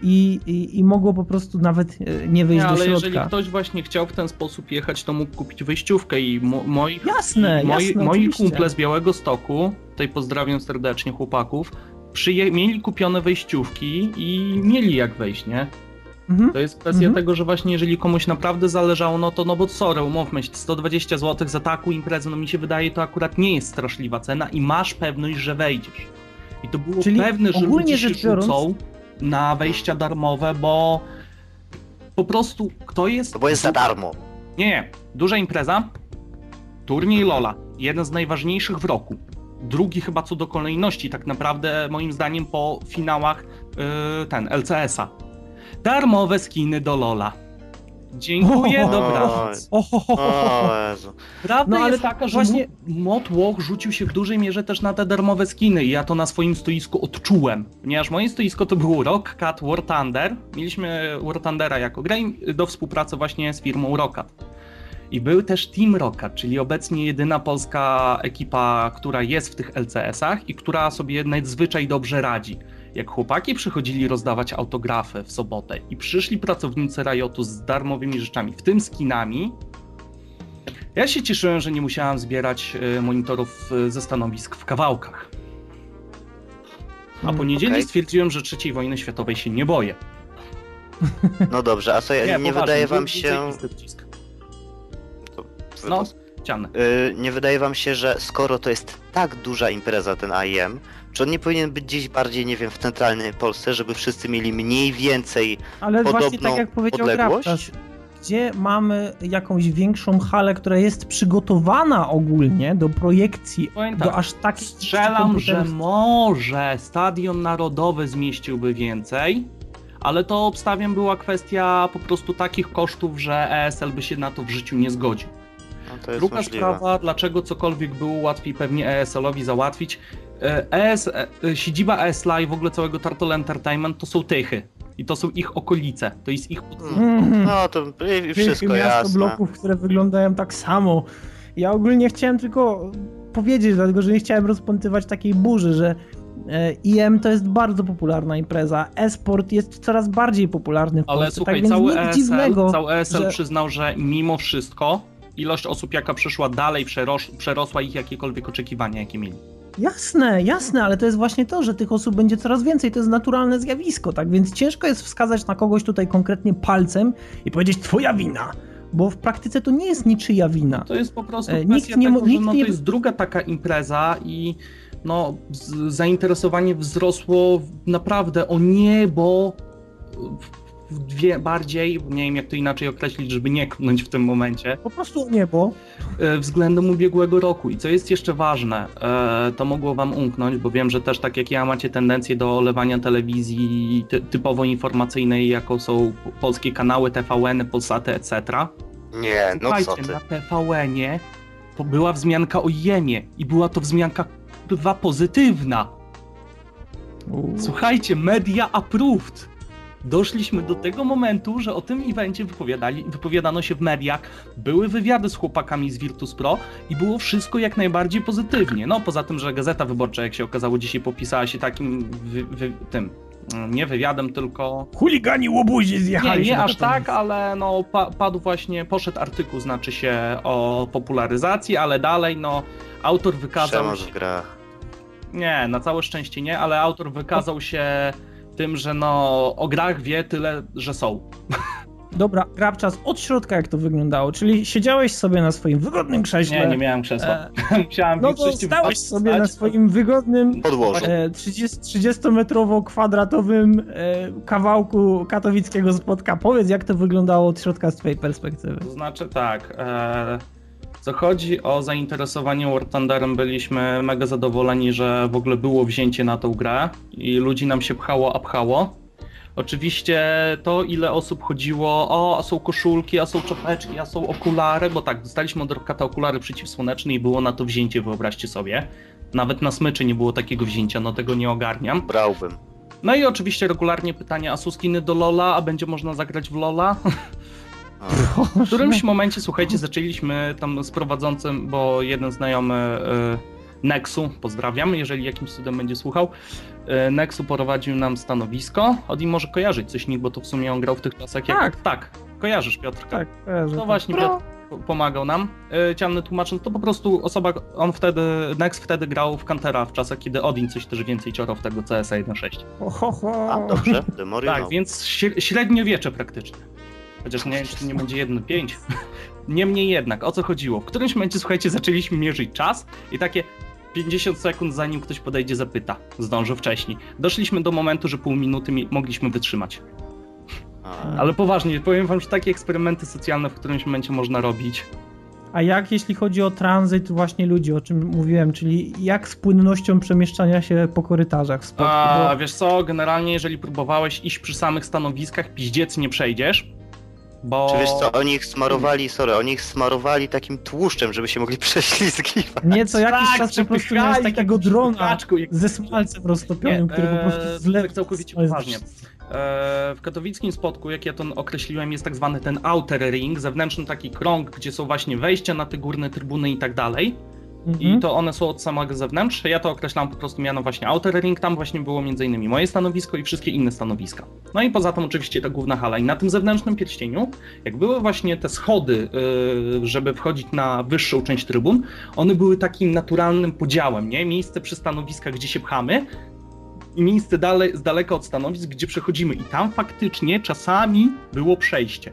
I, i, I mogło po prostu nawet e, nie wyjść nie, do ale środka. jeżeli ktoś właśnie chciał w ten sposób jechać, to mógł kupić wyjściówkę i mo, moi, Jasne, moi, jasne, moi oczywiście. kumple z Białego Stoku, tutaj pozdrawiam serdecznie chłopaków, przyje, mieli kupione wejściówki i mieli jak wejść, nie? Mhm. To jest kwestia Mhm. tego, że właśnie jeżeli komuś naprawdę zależało, no to no bo sorry, umówmy się, 120 zł za taką imprezę, no mi się wydaje, to akurat nie jest straszliwa cena i masz pewność, że wejdziesz. I to było Czyli pewne, że ogólnie ludzie się rzecz biorąc- rzucą na wejścia darmowe, bo po prostu kto jest... No bo jest za darmo. Nie, nie. Duża impreza, turniej Lola, jeden z najważniejszych w roku. Drugi chyba co do kolejności, tak naprawdę moim zdaniem po finałach yy, ten, LCS-a. Darmowe skiny do Lola. Dziękuję, O, dobranoc. O. O. Prawda No, ale jest taka, że właśnie-. Motłoch rzucił się w dużej mierze też na te darmowe skiny i ja to na swoim stoisku odczułem. Ponieważ moje stoisko to było Rock Cat War Thunder. Mieliśmy War Thundera jako grę do współpracy właśnie z firmą Rockat. I był też Team Rockat, czyli obecnie jedyna polska ekipa, która jest w tych LCS-ach i która sobie nadzwyczaj dobrze radzi. Jak chłopaki przychodzili rozdawać autografy w sobotę i przyszli pracownicy Riotu z darmowymi rzeczami, w tym skinami, ja się cieszyłem, że nie musiałem zbierać e, monitorów e, ze stanowisk w kawałkach. A po niedzieli okej. stwierdziłem, że trzeciej wojny światowej się nie boję. No dobrze, a co, nie, poważnie, wydaje wam się... No, ciany. Y, nie wydaje wam się, że skoro to jest tak duża impreza, ten AIM, czy on nie powinien być gdzieś bardziej, nie wiem, w centralnej Polsce, żeby wszyscy mieli mniej więcej... Ale właśnie podobną tak jak powiedział odległość? Gdzie mamy jakąś większą halę, która jest przygotowana ogólnie do projekcji, Powiem do tak, aż takiej Strzelam, że może Stadion Narodowy zmieściłby więcej, ale to obstawiam była kwestia po prostu takich kosztów, że ESL by się na to w życiu nie zgodził. No, to jest Druga możliwe. sprawa, dlaczego cokolwiek było łatwiej pewnie ESL-owi załatwić. E, ES, e, siedziba ESL i w ogóle całego Turtle Entertainment to są Tychy. I to są ich okolice, to jest ich. Mhm. No to i- wszystko miasto jasne. bloków, które wyglądają tak samo. Ja ogólnie chciałem tylko powiedzieć, dlatego że nie chciałem rozpątywać takiej burzy, że e, IM to jest bardzo popularna impreza, e-sport jest coraz bardziej popularny w Ale Polsce, słuchaj, tak więc cały nic ESL, dziwnego, cały ESL że- przyznał, że mimo wszystko ilość osób, jaka przyszła dalej, przerosła ich jakiekolwiek oczekiwania, jakie mieli. Jasne, jasne, ale to jest właśnie to, że tych osób będzie coraz więcej, to jest naturalne zjawisko, tak więc ciężko jest wskazać na kogoś tutaj konkretnie palcem i powiedzieć twoja wina, bo w praktyce to nie jest niczyja wina. To jest po prostu E, kwestia nikt nie tego, nikt no, nie- to jest druga taka impreza i no, zainteresowanie wzrosło naprawdę o niebo dwie bardziej, nie wiem jak to inaczej określić, żeby nie knąć w tym momencie, Po prostu niebo. e, względem ubiegłego roku. I co jest jeszcze ważne, e, to mogło wam umknąć, bo wiem, że też tak jak ja macie tendencję do olewania telewizji ty, typowo informacyjnej, jako są polskie kanały, TVN, Polsaty, etc. Nie, no co Słuchajcie, ty. na TVN-ie to była wzmianka o Jemie i była to wzmianka bywa pozytywna. Słuchajcie, media approved. Doszliśmy do tego momentu, że o tym evencie wypowiadali, wypowiadano się w mediach, były wywiady z chłopakami z Virtus Pro i było wszystko jak najbardziej pozytywnie. No poza tym, że Gazeta Wyborcza, jak się okazało dzisiaj, popisała się takim wy, wy, tym, mm, nie wywiadem, tylko Chuligani łobuzi nie, zjechali nie na aż tak, ale no pa, padł właśnie, poszedł artykuł, znaczy się o popularyzacji, ale dalej no autor wykazał Przemoc się, w grach. nie, na całe szczęście nie, ale autor wykazał się tym, że no o grach wie tyle, że są. Dobra, Grabczas, od środka jak to wyglądało, czyli siedziałeś sobie na swoim wygodnym krześle. Nie, nie miałem krzesła. E, Musiałem no to stałeś sobie na swoim wygodnym Podłożu. e, 30 30-metrowo-kwadratowym e, kawałku katowickiego spotka. Powiedz, jak to wyglądało od środka z twojej perspektywy. To znaczy tak, e, co chodzi o zainteresowanie War Thunderem, byliśmy mega zadowoleni, że w ogóle było wzięcie na tą grę i ludzi nam się pchało, a pchało. Oczywiście to, ile osób chodziło, o, a są koszulki, a są czapeczki, a są okulary, bo tak, dostaliśmy od Rokata okulary przeciwsłoneczne i było na to wzięcie, wyobraźcie sobie. Nawet na smyczy nie było takiego wzięcia, no tego nie ogarniam. Brałbym. No i oczywiście regularnie pytania, a są skiny do Lola, a będzie można zagrać w Lola? W którymś momencie, słuchajcie, zaczęliśmy tam z prowadzącym, bo jeden znajomy y, Nexu, pozdrawiam, jeżeli jakimś cudem będzie słuchał, y, Nexu prowadził nam stanowisko. Od nim może kojarzyć coś nikt, bo to w sumie on grał w tych czasach jak... Tak. Tak, kojarzysz Piotrka. Tak, kojarzę. No właśnie. Piotr, po- pomagał nam, yy, ciemny tłumacz, no to po prostu osoba, on wtedy, Nex wtedy grał w Kantera w czasach, kiedy Odin coś też więcej ciorał w tego CS 1.6. Ho, ho, ho. A, dobrze, Demorion. Tak, więc śre- średniowiecze praktycznie. Chociaż nie wiem, czy to nie będzie 1.5. Niemniej jednak, o co chodziło? W którymś momencie, słuchajcie, zaczęliśmy mierzyć czas i takie 50 sekund zanim ktoś podejdzie, zapyta. Zdążę wcześniej. Doszliśmy do momentu, że pół minuty mi- mogliśmy wytrzymać. Ale poważnie, powiem wam, że takie eksperymenty socjalne w którymś momencie można robić. A jak jeśli chodzi o tranzyt właśnie ludzi, o czym mówiłem, czyli jak z płynnością przemieszczania się po korytarzach spotku? A Bo wiesz co, generalnie jeżeli próbowałeś iść przy samych stanowiskach, piździec nie przejdziesz, bo... Czy wiesz co, oni ich smarowali, sorry, oni ich smarowali takim tłuszczem, żeby się mogli prześlizgiwać. nie co jakiś Tak, czas po prostu miałeś takiego drona ze smalcem roztopionym, Nie, który po eee, prostu zlewa. tak całkowicie poważnie. E, W katowickim spotku, jak ja to określiłem, jest tak zwany ten outer ring, zewnętrzny taki krąg, gdzie są właśnie wejścia na te górne trybuny i tak dalej. I Mhm. to one są od samego zewnątrz. Ja to określam po prostu miano właśnie outer ring, tam właśnie było między innymi moje stanowisko i wszystkie inne stanowiska. No i poza tym oczywiście ta główna hala. I na tym zewnętrznym pierścieniu, jak były właśnie te schody, yy, żeby wchodzić na wyższą część trybun, one były takim naturalnym podziałem, nie? Miejsce przy stanowiskach, gdzie się pchamy i miejsce dalej, z daleka od stanowisk, gdzie przechodzimy. I tam faktycznie czasami było przejście.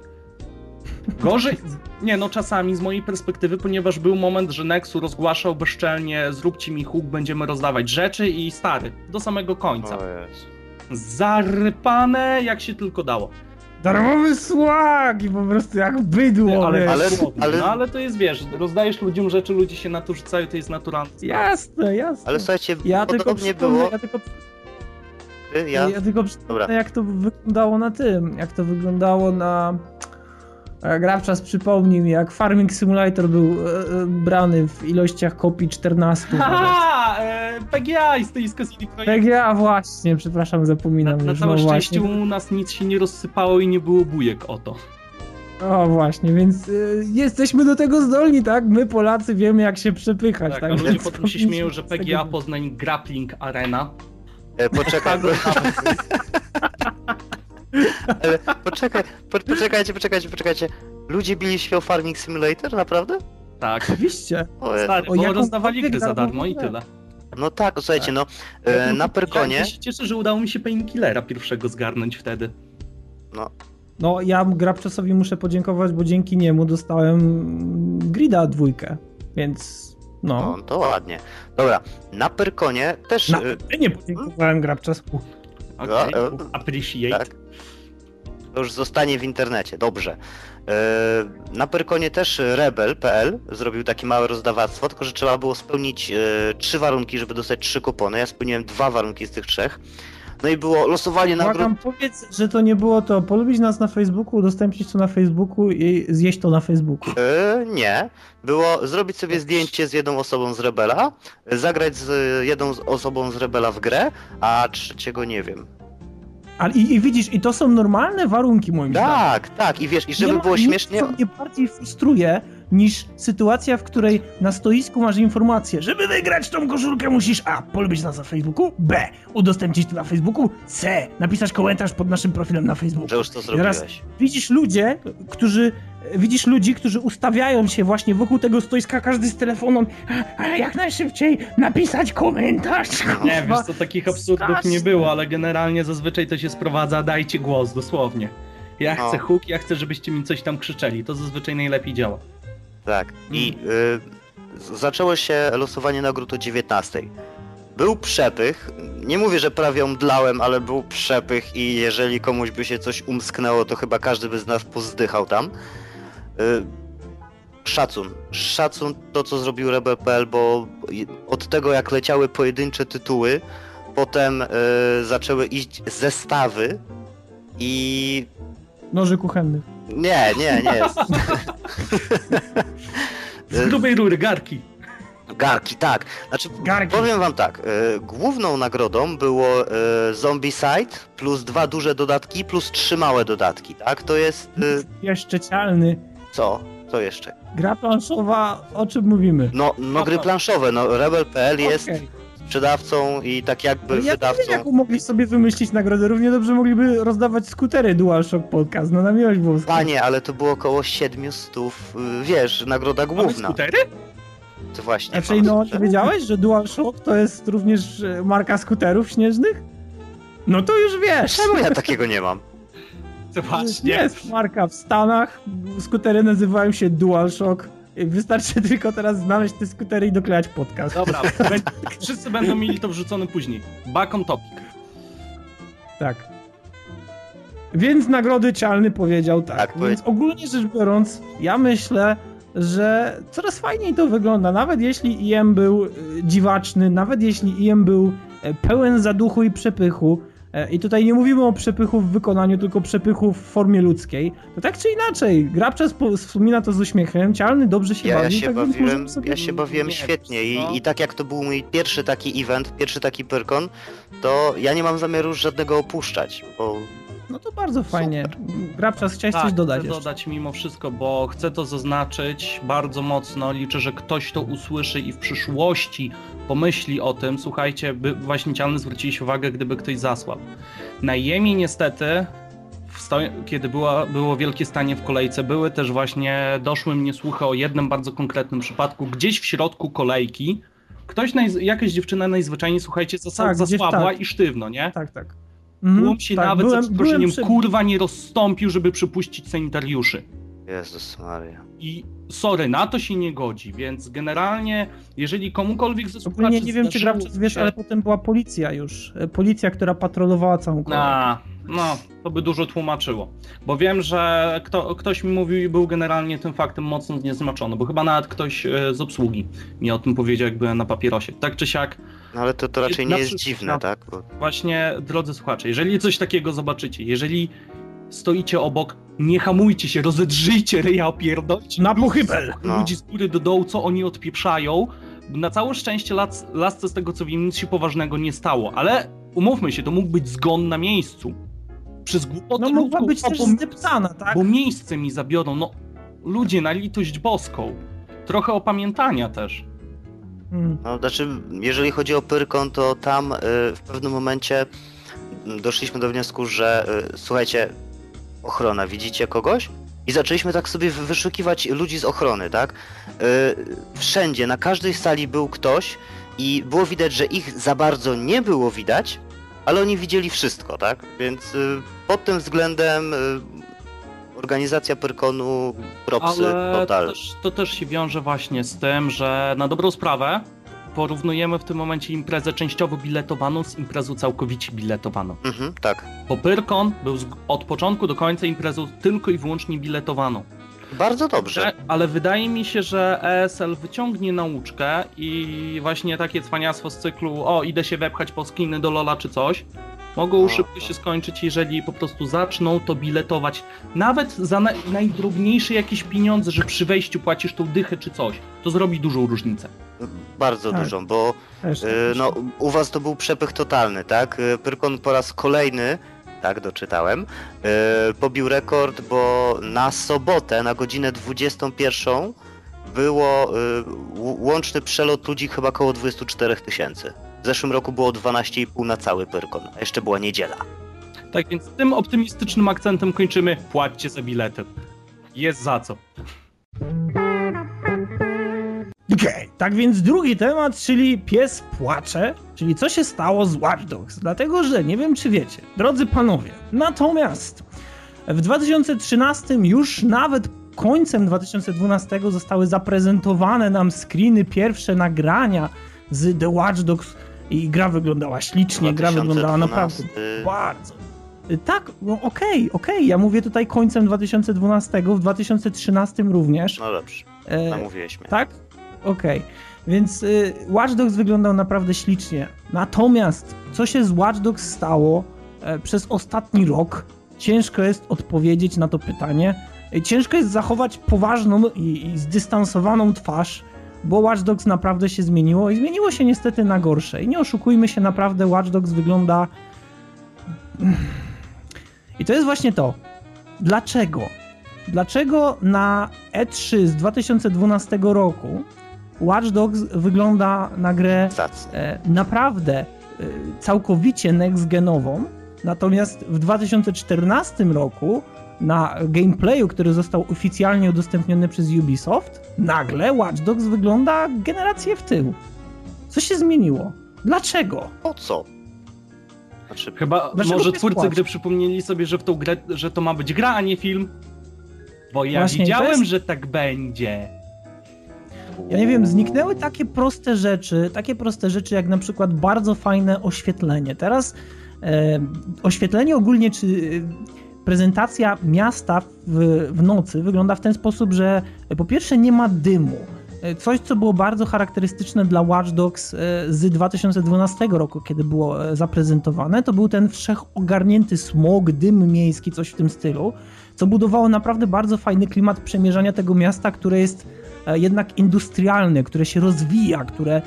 Gorzej, nie no czasami z mojej perspektywy, ponieważ był moment, że Nexu rozgłaszał bezczelnie zróbcie mi huk, będziemy rozdawać rzeczy i stary, do samego końca. Zarypane jak się tylko dało. Darmowy słag i po prostu jak bydło, ale, ale, Ale- ale- No ale to jest, wiesz, rozdajesz ludziom rzeczy, ludzie się na to rzucają, to jest naturalne. Jasne, jasne. Ale słuchajcie, ja tylko podobnie przypomnę, było. ja tylko, Ty, ja, Ja, tylko przypomnę, Dobra. jak to wyglądało na tym, jak to wyglądało na... Grabczas przypomnij mi, jak Farming Simulator był e, e, brany w ilościach kopii 14 nawet. Haha, e, PGA i stoisko CD Projekt. PGA właśnie, przepraszam, Na, zapominam na już, całe no szczęście właśnie. u nas nic się nie rozsypało i nie było bujek o to. O właśnie, więc y, jesteśmy do tego zdolni, tak? My Polacy wiemy jak się przepychać, Tak, tak? a ludzie Więc potem się śmieją, że z PGA Poznań Grappling Arena. e, poczekaj, ale poczekaj, po, poczekajcie, poczekajcie, poczekajcie. Ludzie bili się o Farming Simulator, naprawdę? Tak. Oczywiście. O Jezu. Stary, O bo jaką rozdawali gry za darmo i tyle. No tak, no słuchajcie, no Ja e, na Ja Perkonie, się cieszę, że udało mi się Painkillera pierwszego zgarnąć wtedy. No ja Grabczasowi muszę podziękować, bo dzięki niemu dostałem Grida dwójkę, więc no. no to ładnie. Dobra, na Perkonie też, Na, e, ja nie podziękowałem Grabczasowi. Okej, No, e, appreciate. tak. To już zostanie w internecie, dobrze. E, Na Perkonie też Rebel.pl zrobił takie małe rozdawactwo, tylko że trzeba było spełnić e, trzy warunki, żeby dostać trzy kupony. Ja spełniłem dwa warunki z tych trzech. No i było losowanie nagród. Błagam, powiedz, że to nie było to polubić nas na Facebooku, udostępnić to na Facebooku i zjeść to na Facebooku. E, nie. Było zrobić sobie zdjęcie z jedną osobą z Rebela, zagrać z jedną osobą z Rebela w grę, a trzeciego nie wiem. Ale i, i widzisz, i to są normalne warunki moim zdaniem. Tak, tak, i wiesz, i żeby ma było śmiesznie. co mnie bardziej frustruje niż sytuacja, w której na stoisku masz informację, żeby wygrać tą koszulkę musisz A. polubić nas na Facebooku, B. udostępnić to na Facebooku, C. napisać komentarz pod naszym profilem na Facebooku. Że już to teraz- zrobiłeś. Widzisz ludzie, którzy widzisz ludzi, którzy ustawiają się właśnie wokół tego stoiska, każdy z telefonem, a, a jak najszybciej napisać komentarz. Nie, kurwa. wiesz co, takich absurdów nie straszne. było, ale generalnie zazwyczaj to się sprowadza, dajcie głos, dosłownie. Ja No. chcę hook, ja chcę, żebyście mi coś tam krzyczeli, to zazwyczaj najlepiej działa. Tak. I Mm. y, z- zaczęło się losowanie nagród o 19. Był przepych. Nie mówię, że prawie omdlałem, ale był przepych i jeżeli komuś by się coś umsknęło, to chyba każdy by z nas pozdychał tam. Y, szacun. Szacun to, co zrobił Rebel.pl, bo i- od tego, jak leciały pojedyncze tytuły, potem y, zaczęły iść zestawy i Noży kuchenny. nie, nie, nie. Z grubej rury, garki. Garki, tak. Znaczy, Garki. powiem wam tak, e, główną nagrodą było e, Zombicide plus dwa duże dodatki plus trzy małe dodatki, tak? To jest e, Pieszczecialny. co? Co jeszcze? Gra planszowa, o czym mówimy? No, no gry planszowe, no Rebel.pl jest. Sprzedawcą i tak jakby Ja nie wydawcą. wiem, jaką mogli sobie wymyślić nagrodę. Równie dobrze mogliby rozdawać skutery DualShock Podcast, no na miłość boską. Panie, ale to było około 700, y, wiesz, nagroda Mamy główna. skutery? To właśnie. Znaczy, mamy no, ty wiedziałeś, że DualShock to jest również e, marka skuterów śnieżnych? No to już wiesz. Czemu ja takiego nie mam? To właśnie. Jest marka w Stanach, skutery nazywają się DualShock. Wystarczy tylko teraz znaleźć te skutery i doklejać podcast. Dobra, wszyscy będą mieli to wrzucone później. Back on topic. Tak. Więc nagrody Cialny powiedział tak. Tak, Więc ogólnie rzecz biorąc, ja myślę, że coraz fajniej to wygląda. Nawet jeśli IM był e, dziwaczny, nawet jeśli IM był e, pełen zaduchu i przepychu, i tutaj nie mówimy o przepychu w wykonaniu, tylko przepychu w formie ludzkiej, to tak czy inaczej, Grabczas po- wspomina to z uśmiechem, Cialny dobrze się Ja, ja bawi, się tak bawiłem, sobie... ja się bawiłem Nie, świetnie? I, i tak jak to był mój pierwszy taki event, pierwszy taki Pyrkon, to ja nie mam zamiaru żadnego opuszczać, bo No to bardzo fajnie. Grabczas, chciałeś coś Tak, dodać chcę jeszcze? dodać mimo wszystko, bo chcę to zaznaczyć bardzo mocno. Liczę, że ktoś to usłyszy i w przyszłości pomyśli o tym. Słuchajcie, by właśnie Cialny zwróciliście uwagę, gdyby ktoś zasłał. Na Jemie niestety, kiedy była, było wielkie stanie w kolejce, były też właśnie, doszły mnie słuchy o jednym bardzo konkretnym przypadku. Gdzieś w środku kolejki ktoś, jakaś dziewczyna najzwyczajniej, słuchajcie, zas... Tak, zasłabła tak. i sztywno, nie? Tak, tak. Mhm, Tłum się tak, nawet byłem- za przeproszeniem przy- kurwa nie rozstąpił, żeby przypuścić sanitariuszy. Jezus Maria. I sorry, na to się nie godzi, więc generalnie, jeżeli komukolwiek ze słuchaczy nie wiem, czy Grabczas wiesz, się- ale potem była policja już. E, Policja, która patrolowała całą kolejkę. A, no, to by dużo tłumaczyło. Bo wiem, że kto, ktoś mi mówił i był generalnie tym faktem mocno zniesmaczony, bo chyba nawet ktoś e, z obsługi mi o tym powiedział, jak byłem na papierosie. Tak czy siak, No ale to, to raczej nie jest dziwne, no. tak? Bo właśnie, drodzy słuchacze, jeżeli coś takiego zobaczycie, jeżeli stoicie obok, nie hamujcie się, rozedrzyjcie ryja, opierdolcie Na ludzi z- pochybel. No. Ludzi z góry do dołu, co oni odpieprzają. Na całe szczęście las, lasce z tego co wiem, nic się poważnego nie stało, ale umówmy się, to mógł być zgon na miejscu. Przez głupotę No mogła być też zdeptana, tak? Bo miejsce mi zabiorą, no ludzie, na litość boską. Trochę opamiętania też. Mm. No, znaczy, jeżeli chodzi o Pyrkon, to tam y, w pewnym momencie mm, doszliśmy do wniosku, że y, słuchajcie, ochrona, widzicie kogoś? I zaczęliśmy tak sobie wy- wyszukiwać ludzi z ochrony, tak? Y, wszędzie, na każdej sali był ktoś i było widać, że ich za bardzo nie było widać, ale oni widzieli wszystko, tak? Więc y, pod tym względem y, organizacja Pyrkonu propsy Ale to total. też, to też się wiąże właśnie z tym, że na dobrą sprawę porównujemy w tym momencie imprezę częściowo biletowaną z imprezą całkowicie biletowaną. Mhm, tak. Bo Pyrkon był od początku do końca imprezą tylko i wyłącznie biletowaną. Bardzo dobrze. Ale, ale wydaje mi się, że ESL wyciągnie nauczkę i właśnie takie cwaniactwo z cyklu o, idę się wepchać po skiny do Lola czy coś, mogą No. szybko się skończyć, jeżeli po prostu zaczną to biletować nawet za na, najdrobniejsze jakieś pieniądze, że przy wejściu płacisz tą dychę czy coś. To zrobi dużą różnicę. Bardzo Tak. dużą, bo Też tak y, no, u was to był przepych totalny, tak? Y, Pyrkon po raz kolejny, tak doczytałem, y, pobił rekord, bo na sobotę na godzinę 21 było y, łączny przelot ludzi chyba około 24 tysięcy. W zeszłym roku było 12,5 na cały Pyrkon, a jeszcze była niedziela. Tak więc tym optymistycznym akcentem kończymy. Płaćcie za bilety. Jest za co. Okej, tak więc drugi temat, czyli pies płacze, czyli co się stało z Watch Dogs. Dlatego, że nie wiem czy wiecie, drodzy panowie, natomiast w 2013 już nawet końcem 2012 zostały zaprezentowane nam screeny, pierwsze nagrania z The Watch Dogs i gra wyglądała ślicznie, gra wyglądała naprawdę 2012, bardzo. Y, Tak, no okej, okej, ja mówię tutaj końcem 2012, w 2013 również. No dobrze, E, namówiłeś mnie. tak? Okej. Więc y, Watch Dogs wyglądał naprawdę ślicznie. Natomiast co się z Watch Dogs stało e, przez ostatni rok? Ciężko jest odpowiedzieć na to pytanie. E, Ciężko jest zachować poważną i, i zdystansowaną twarz, bo Watch Dogs naprawdę się zmieniło i zmieniło się niestety na gorsze. I nie oszukujmy się, naprawdę Watch Dogs wygląda. I to jest właśnie to. Dlaczego? Dlaczego na E3 z 2012 roku Watch Dogs wygląda na grę e, naprawdę e, całkowicie next-genową, natomiast w 2014 roku na gameplayu, który został oficjalnie udostępniony przez Ubisoft, nagle Watch Dogs wygląda generację w tył. Co się zmieniło? Dlaczego? Po co? Znaczy, Chyba Dlaczego może twórcy gry przypomnieli sobie, że w tą grę, że to ma być gra, a nie film. Bo ja Właśnie, to widziałem, jest- że tak będzie. Ja nie wiem, zniknęły takie proste rzeczy, takie proste rzeczy jak na przykład bardzo fajne oświetlenie. Teraz e, oświetlenie ogólnie, czy e, prezentacja miasta w, w nocy wygląda w ten sposób, że po pierwsze nie ma dymu. E, Coś, co było bardzo charakterystyczne dla Watch Dogs e, z 2012 roku, kiedy było e, zaprezentowane, to był ten wszechogarnięty smog, dym miejski, coś w tym stylu, co budowało naprawdę bardzo fajny klimat przemierzania tego miasta, które jest jednak industrialne, które się rozwija, które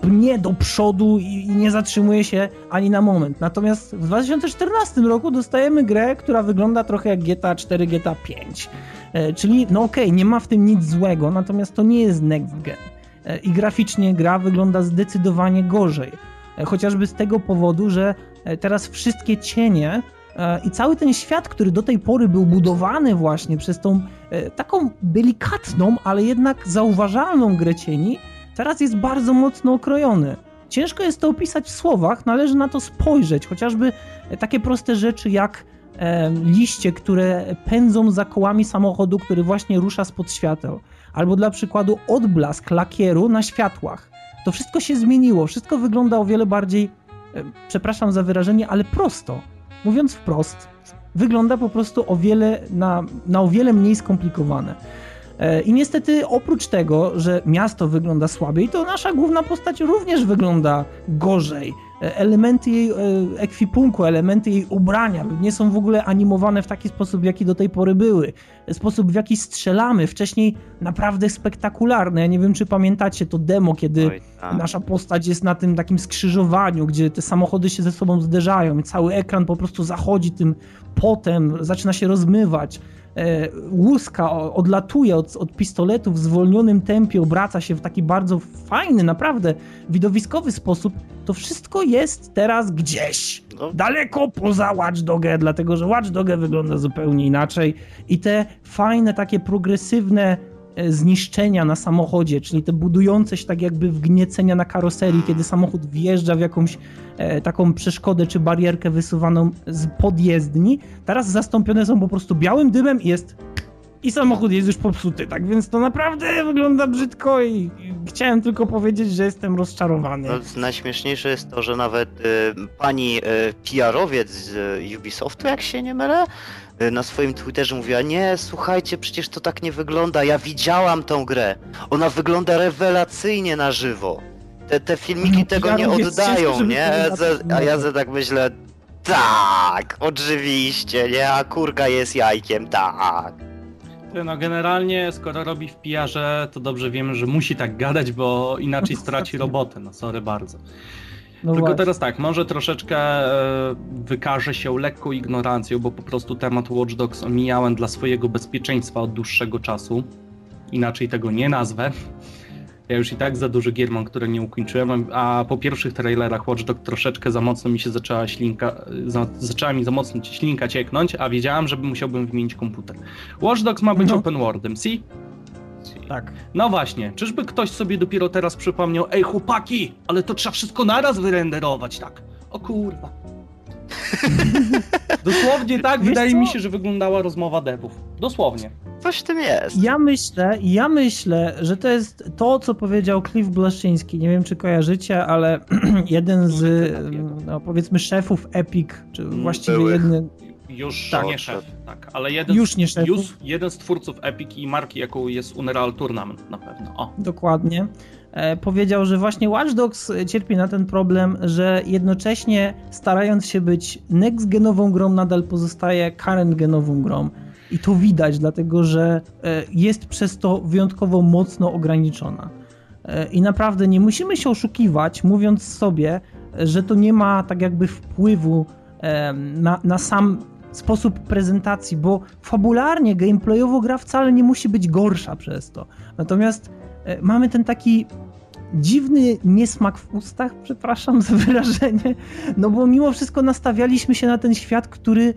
pnie do przodu i, i nie zatrzymuje się ani na moment. Natomiast w 2014 roku dostajemy grę, która wygląda trochę jak GTA 4, GTA 5. E, czyli, no okej, nie ma w tym nic złego, natomiast to nie jest next gen. E, I graficznie gra wygląda zdecydowanie gorzej. E, chociażby z tego powodu, że e, teraz wszystkie cienie i cały ten świat, który do tej pory był budowany właśnie przez tą taką delikatną, ale jednak zauważalną grę cieni, teraz jest bardzo mocno okrojony. Ciężko jest to opisać w słowach, należy na to spojrzeć, chociażby takie proste rzeczy jak e, liście, które pędzą za kołami samochodu, który właśnie rusza spod świateł, albo dla przykładu odblask lakieru na światłach. To wszystko się zmieniło, wszystko wygląda o wiele bardziej, e, przepraszam za wyrażenie, ale prosto. Mówiąc wprost, wygląda po prostu o wiele, na, na o wiele mniej skomplikowane. E, I niestety oprócz tego, że miasto wygląda słabiej, to nasza główna postać również wygląda gorzej. E, Elementy jej e, ekwipunku, elementy jej ubrania nie są w ogóle animowane w taki sposób, w jaki do tej pory były. Sposób, w jaki strzelamy, wcześniej naprawdę spektakularny. Ja nie wiem, czy pamiętacie to demo, kiedy oj, tak. nasza postać jest na tym takim skrzyżowaniu, gdzie te samochody się ze sobą zderzają i cały ekran po prostu zachodzi tym potem, zaczyna się rozmywać. E, łuska odlatuje od, od pistoletu w zwolnionym tempie, obraca się w taki bardzo fajny, naprawdę widowiskowy sposób. To wszystko jest teraz gdzieś No, daleko poza Watch Dogę, dlatego że Watch Dogę wygląda zupełnie inaczej i te fajne, takie progresywne zniszczenia na samochodzie, czyli te budujące się tak jakby wgniecenia na karoserii, kiedy samochód wjeżdża w jakąś e, taką przeszkodę czy barierkę wysuwaną z podjezdni, teraz zastąpione są po prostu białym dymem i jest i samochód jest już popsuty, tak więc to naprawdę wygląda brzydko i chciałem tylko powiedzieć, że jestem rozczarowany. No, najśmieszniejsze jest to, że nawet y, pani y, PR-owiec z y, Ubisoftu, jak się nie mylę, y, na swoim Twitterze mówiła, nie, słuchajcie, przecież to tak nie wygląda, ja widziałam tą grę, ona wygląda rewelacyjnie na żywo. Te, te filmiki No, tego nie ciężko, oddają, żeby nie? A ja ze tak myślę, tak, oczywiście, nie? A kurka jest jajkiem, tak. No generalnie, skoro robi w PR-ze, to dobrze wiemy, że musi tak gadać, bo inaczej straci robotę. No sorry bardzo. No Tylko właśnie. teraz tak, może troszeczkę e, wykaże się lekką ignorancją, bo po prostu temat Watch Dogs omijałem dla swojego bezpieczeństwa od dłuższego czasu. Inaczej tego nie nazwę. Ja już i tak za dużo gier mam, które nie ukończyłem, a po pierwszych trailerach Watch Dogs troszeczkę za mocno mi się zaczęła ślinka, za, zaczęła mi za mocno ślinka cieknąć, a wiedziałem, że musiałbym wymienić komputer. Watch Dogs ma być No. open worldem, see? Tak. No właśnie, czyżby ktoś sobie dopiero teraz przypomniał, ej chłopaki, ale to trzeba wszystko naraz wyrenderować, tak? O kurwa. Dosłownie tak Wiesz wydaje co? mi się, że wyglądała rozmowa devów. Dosłownie. Coś w tym jest. Ja myślę, ja myślę, że to jest to, co powiedział Cliff Blaszyński. Nie wiem, czy kojarzycie, ale jeden z, no, powiedzmy, szefów Epic, czy właściwie Byłych. jeden, Już Tak. nie szef, tak, ale jeden, już nie szefów, już jeden z twórców Epic i marki, jaką jest Unreal Tournament na pewno. O. dokładnie, powiedział, że właśnie Watch Dogs cierpi na ten problem, że jednocześnie starając się być next-genową grą, nadal pozostaje current-genową grą. I to widać, dlatego że e, jest przez to wyjątkowo mocno ograniczona. E, I naprawdę nie musimy się oszukiwać, mówiąc sobie, że to nie ma tak jakby wpływu na, na sam sposób prezentacji, bo fabularnie, gameplayowo gra wcale nie musi być gorsza przez to. Natomiast e, mamy ten taki dziwny niesmak w ustach, przepraszam za wyrażenie, no bo mimo wszystko nastawialiśmy się na ten świat, który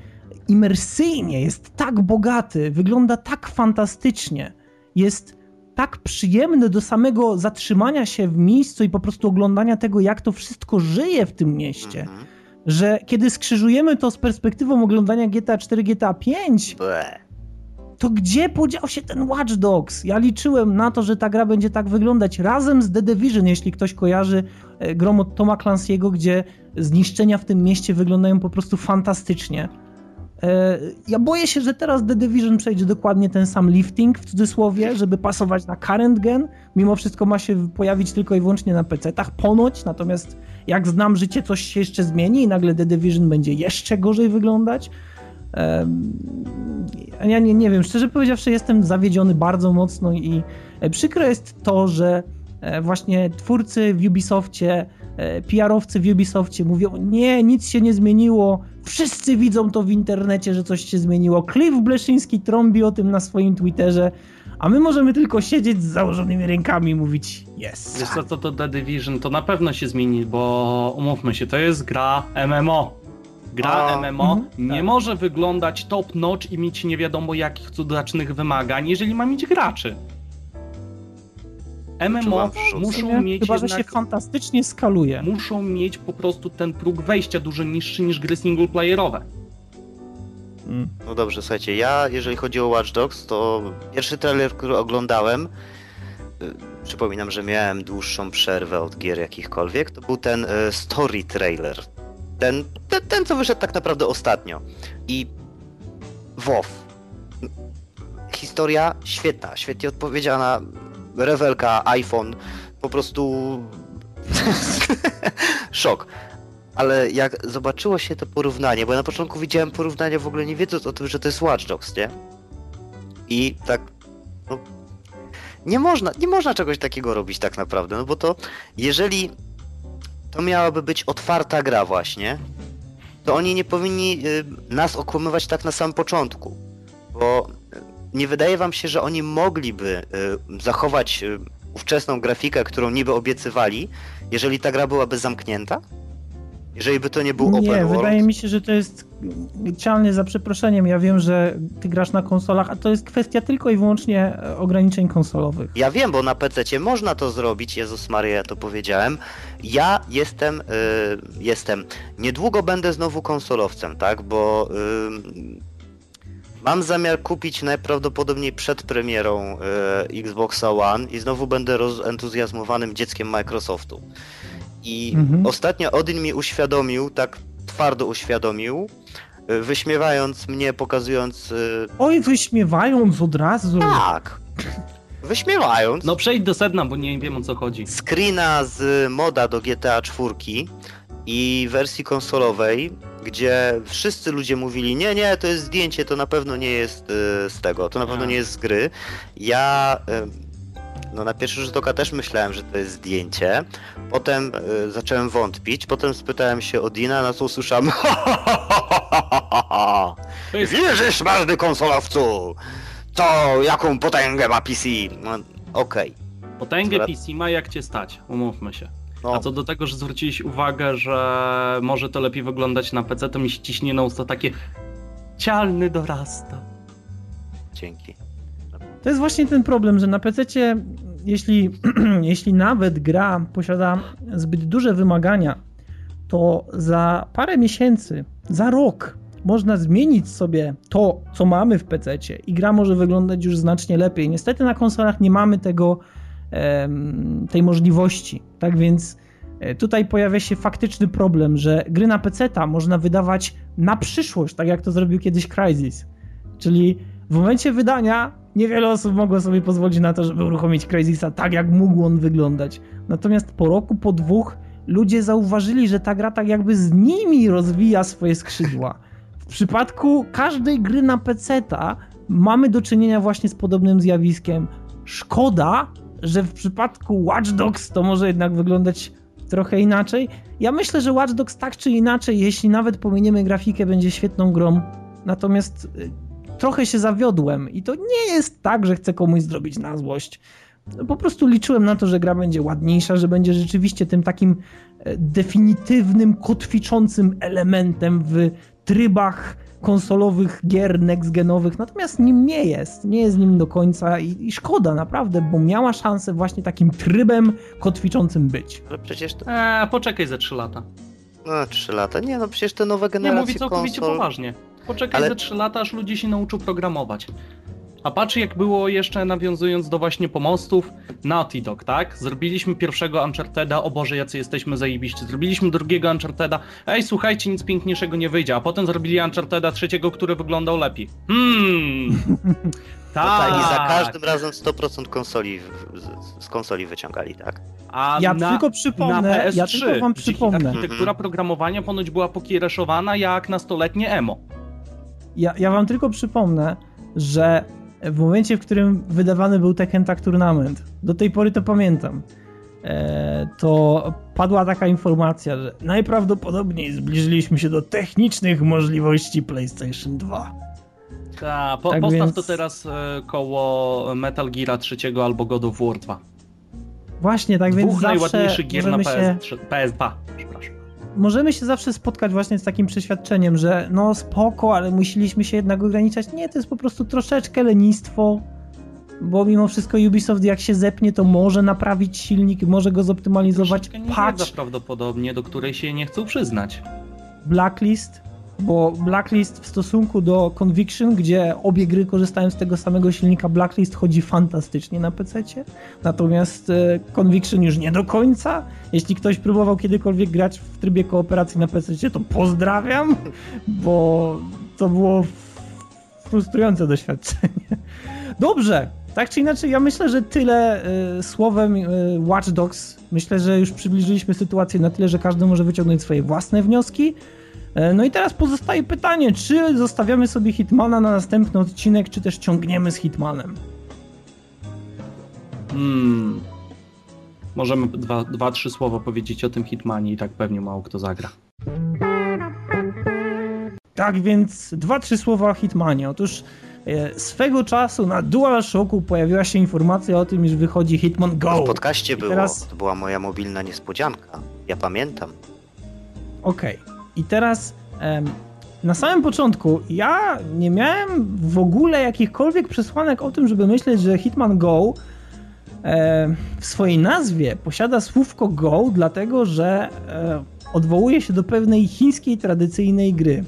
imersyjnie jest tak bogaty, wygląda tak fantastycznie, jest tak przyjemny do samego zatrzymania się w miejscu i po prostu oglądania tego, jak to wszystko żyje w tym mieście, Mhm. że kiedy skrzyżujemy to z perspektywą oglądania GTA 4, GTA 5, Ble. To gdzie podział się ten Watch Dogs? Ja liczyłem na to, że ta gra będzie tak wyglądać razem z The Division, jeśli ktoś kojarzy e, grom od Toma Clancy'ego, gdzie zniszczenia w tym mieście wyglądają po prostu fantastycznie. E, Ja boję się, że teraz The Division przejdzie dokładnie ten sam lifting, w cudzysłowie, żeby pasować na current gen. Mimo wszystko ma się pojawić tylko i wyłącznie na PC-tach, ponoć, natomiast jak znam życie, coś się jeszcze zmieni i nagle The Division będzie jeszcze gorzej wyglądać. Ja nie, nie wiem, szczerze powiedziawszy, jestem zawiedziony bardzo mocno i e, przykre jest to, że e, właśnie twórcy w Ubisoftie, e, PR-owcy w Ubisoftie mówią, nie, nic się nie zmieniło, wszyscy widzą to w internecie, że coś się zmieniło. Cliff Bleszyński trąbi o tym na swoim Twitterze, a my możemy tylko siedzieć z założonymi rękami i mówić yes. Wiesz co, to, to The Division to na pewno się zmieni, bo umówmy się, to jest gra MMO. Gra A, MMO mhm, nie tak. może wyglądać top notch i mieć nie wiadomo jakich cudacznych wymagań, jeżeli ma mieć graczy. MMO muszą mieć Chyba, że jednak, się fantastycznie skaluje. muszą mieć po prostu ten próg wejścia dużo niższy niż gry singleplayerowe. Mm. No dobrze, słuchajcie, ja jeżeli chodzi o Watch Dogs, to pierwszy trailer, który oglądałem, y, przypominam, że miałem dłuższą przerwę od gier jakichkolwiek, to był ten y, story trailer. Ten, ten, ten, co wyszedł tak naprawdę ostatnio. I WoW. Historia świetna, świetnie odpowiedziana, rewelka, iPhone, po prostu szok. Ale jak zobaczyło się to porównanie, bo ja na początku widziałem porównanie w ogóle nie wiedząc o tym, że to jest Watch Dogs, nie? I tak, no, nie można, nie można czegoś takiego robić tak naprawdę, no bo to, jeżeli to miałaby być otwarta gra właśnie, to oni nie powinni y, nas okłamywać tak na samym początku, bo y, nie wydaje wam się, że oni mogliby y, zachować ówczesną grafikę, którą niby obiecywali, jeżeli ta gra byłaby zamknięta? Jeżeli by to nie był Nie, open world? wydaje mi się, że to jest liczalnie za przeproszeniem. Ja wiem, że ty grasz na konsolach, a to jest kwestia tylko i wyłącznie e, ograniczeń konsolowych. Ja wiem, bo na PC można to zrobić, Jezus Maria, ja to powiedziałem. Ja jestem, y, jestem, niedługo będę znowu konsolowcem, tak, bo y, mam zamiar kupić najprawdopodobniej przed premierą y, Xboxa One i znowu będę rozentuzjazmowanym dzieckiem Microsoftu. I Mhm. ostatnio Odin mi uświadomił, tak twardo uświadomił, y, wyśmiewając mnie, pokazując y, Oj, wyśmiewając od razu. tak, wyśmiewając. No przejdź do sedna, bo nie wiem o co chodzi. screena z moda do GTA 4 i wersji konsolowej, gdzie wszyscy ludzie mówili, nie, nie, to jest zdjęcie, to na pewno nie jest y, z tego, to na pewno nie jest z gry. Ja y, no na pierwszy rzut oka też myślałem, że to jest zdjęcie. Potem y, zacząłem wątpić, potem spytałem się o Dina, na co usłyszałem To jest Wierzysz, marny konsolowcu! To jaką potęgę ma PC? No, Okej. potęgę Dobra. PC ma jak cię stać, umówmy się. No. A co do tego, że zwróciłeś uwagę, że może to lepiej wyglądać na PC, to mi się ciśnie na usta takie cialny dorasta. Dzięki. To jest właśnie ten problem, że na PC, jeśli, jeśli nawet gra posiada zbyt duże wymagania, to za parę miesięcy, za rok można zmienić sobie to, co mamy w PC i gra może wyglądać już znacznie lepiej. Niestety na konsolach nie mamy tego, tej możliwości. Tak więc e, tutaj pojawia się faktyczny problem, że gry na PC można wydawać na przyszłość, tak jak to zrobił kiedyś Crysis. Czyli w momencie wydania niewiele osób mogło sobie pozwolić na to, żeby uruchomić Crysisa tak, jak mógł on wyglądać. Natomiast po roku, po dwóch, ludzie zauważyli, że ta gra tak jakby z nimi rozwija swoje skrzydła. W przypadku każdej gry na PC-ta mamy do czynienia właśnie z podobnym zjawiskiem. Szkoda, że w przypadku Watch Dogs to może jednak wyglądać trochę inaczej. Ja myślę, że Watch Dogs tak czy inaczej, jeśli nawet pominiemy grafikę, będzie świetną grą. Natomiast y, trochę się zawiodłem i to nie jest tak, że chcę komuś zrobić na złość. no, po prostu liczyłem na to, że gra będzie ładniejsza, że będzie rzeczywiście tym takim e, definitywnym, kotwiczącym elementem w trybach konsolowych gier next-genowych, natomiast nim nie jest, nie jest nim do końca i, i szkoda naprawdę, bo miała szansę właśnie takim trybem kotwiczącym być. Ale przecież to... Eee, poczekaj ze 3 lata. No, 3 lata. Nie no, przecież te nowe Nie, generacje mówię całkowicie konsol... poważnie. Poczekaj Ale- ze 3 lata, aż ludzie się nauczą programować. A patrz jak było jeszcze nawiązując do właśnie pomostów, Naughty Dog, tak? Zrobiliśmy pierwszego Uncharteda, o Boże, jacy jesteśmy zajebiści. Zrobiliśmy drugiego Uncharteda, ej, słuchajcie, nic piękniejszego nie wyjdzie. A potem zrobili Uncharteda trzeciego, który wyglądał lepiej. Hmm. Tak. tak, i za każdym razem 100% konsoli w- z, z konsoli wyciągali, tak? A Ja na, tylko na przypomnę, PS3, ja tylko wam przypomnę. architektura programowania ponoć była pokiereszowana jak nastoletnie emo. Ja, ja wam tylko przypomnę, że w momencie, w którym wydawany był Tekken Tag Tournament, do tej pory to pamiętam, e, to padła taka informacja, że najprawdopodobniej zbliżyliśmy się do technicznych możliwości PlayStation 2. Ta, po, Tak postaw więc- to teraz e, koło Metal Gear 3 albo God of War 2. Właśnie, tak więc Dwóch zawsze najładniejszych gier na możemy się, PS3, PS2. Przepraszam. Możemy się zawsze spotkać właśnie z takim przeświadczeniem, że no spoko, ale musieliśmy się jednak ograniczać. Nie, to jest po prostu troszeczkę lenistwo, bo mimo wszystko Ubisoft jak się zepnie, to może naprawić silnik, może go zoptymalizować. Patch prawdopodobnie, do której się nie chcą przyznać. Blacklist, bo Blacklist w stosunku do Conviction, gdzie obie gry korzystają z tego samego silnika, Blacklist chodzi fantastycznie na PC. Natomiast e, Conviction już nie do końca. Jeśli ktoś próbował kiedykolwiek grać w trybie kooperacji na PC, to pozdrawiam, bo to było frustrujące doświadczenie. Dobrze. Tak czy inaczej, ja myślę, że tyle e, słowem e, Watch Dogs. Myślę, że już przybliżyliśmy sytuację na tyle, że każdy może wyciągnąć swoje własne wnioski. E, No i teraz pozostaje pytanie, czy zostawiamy sobie Hitmana na następny odcinek, czy też ciągniemy z Hitmanem? Hmm. Możemy dwa, dwa, trzy słowa powiedzieć o tym Hitmanie i tak pewnie mało kto zagra. Tak więc dwa, trzy słowa o Hitmanie. Otóż e, swego czasu na DualShocku pojawiła się informacja o tym, iż wychodzi Hitman Go. W podcaście było, teraz- to była moja mobilna niespodzianka. Ja pamiętam. Okej. I teraz na samym początku ja nie miałem w ogóle jakichkolwiek przesłanek o tym, żeby myśleć, że Hitman Go w swojej nazwie posiada słówko Go, dlatego że e, odwołuje się do pewnej chińskiej tradycyjnej gry.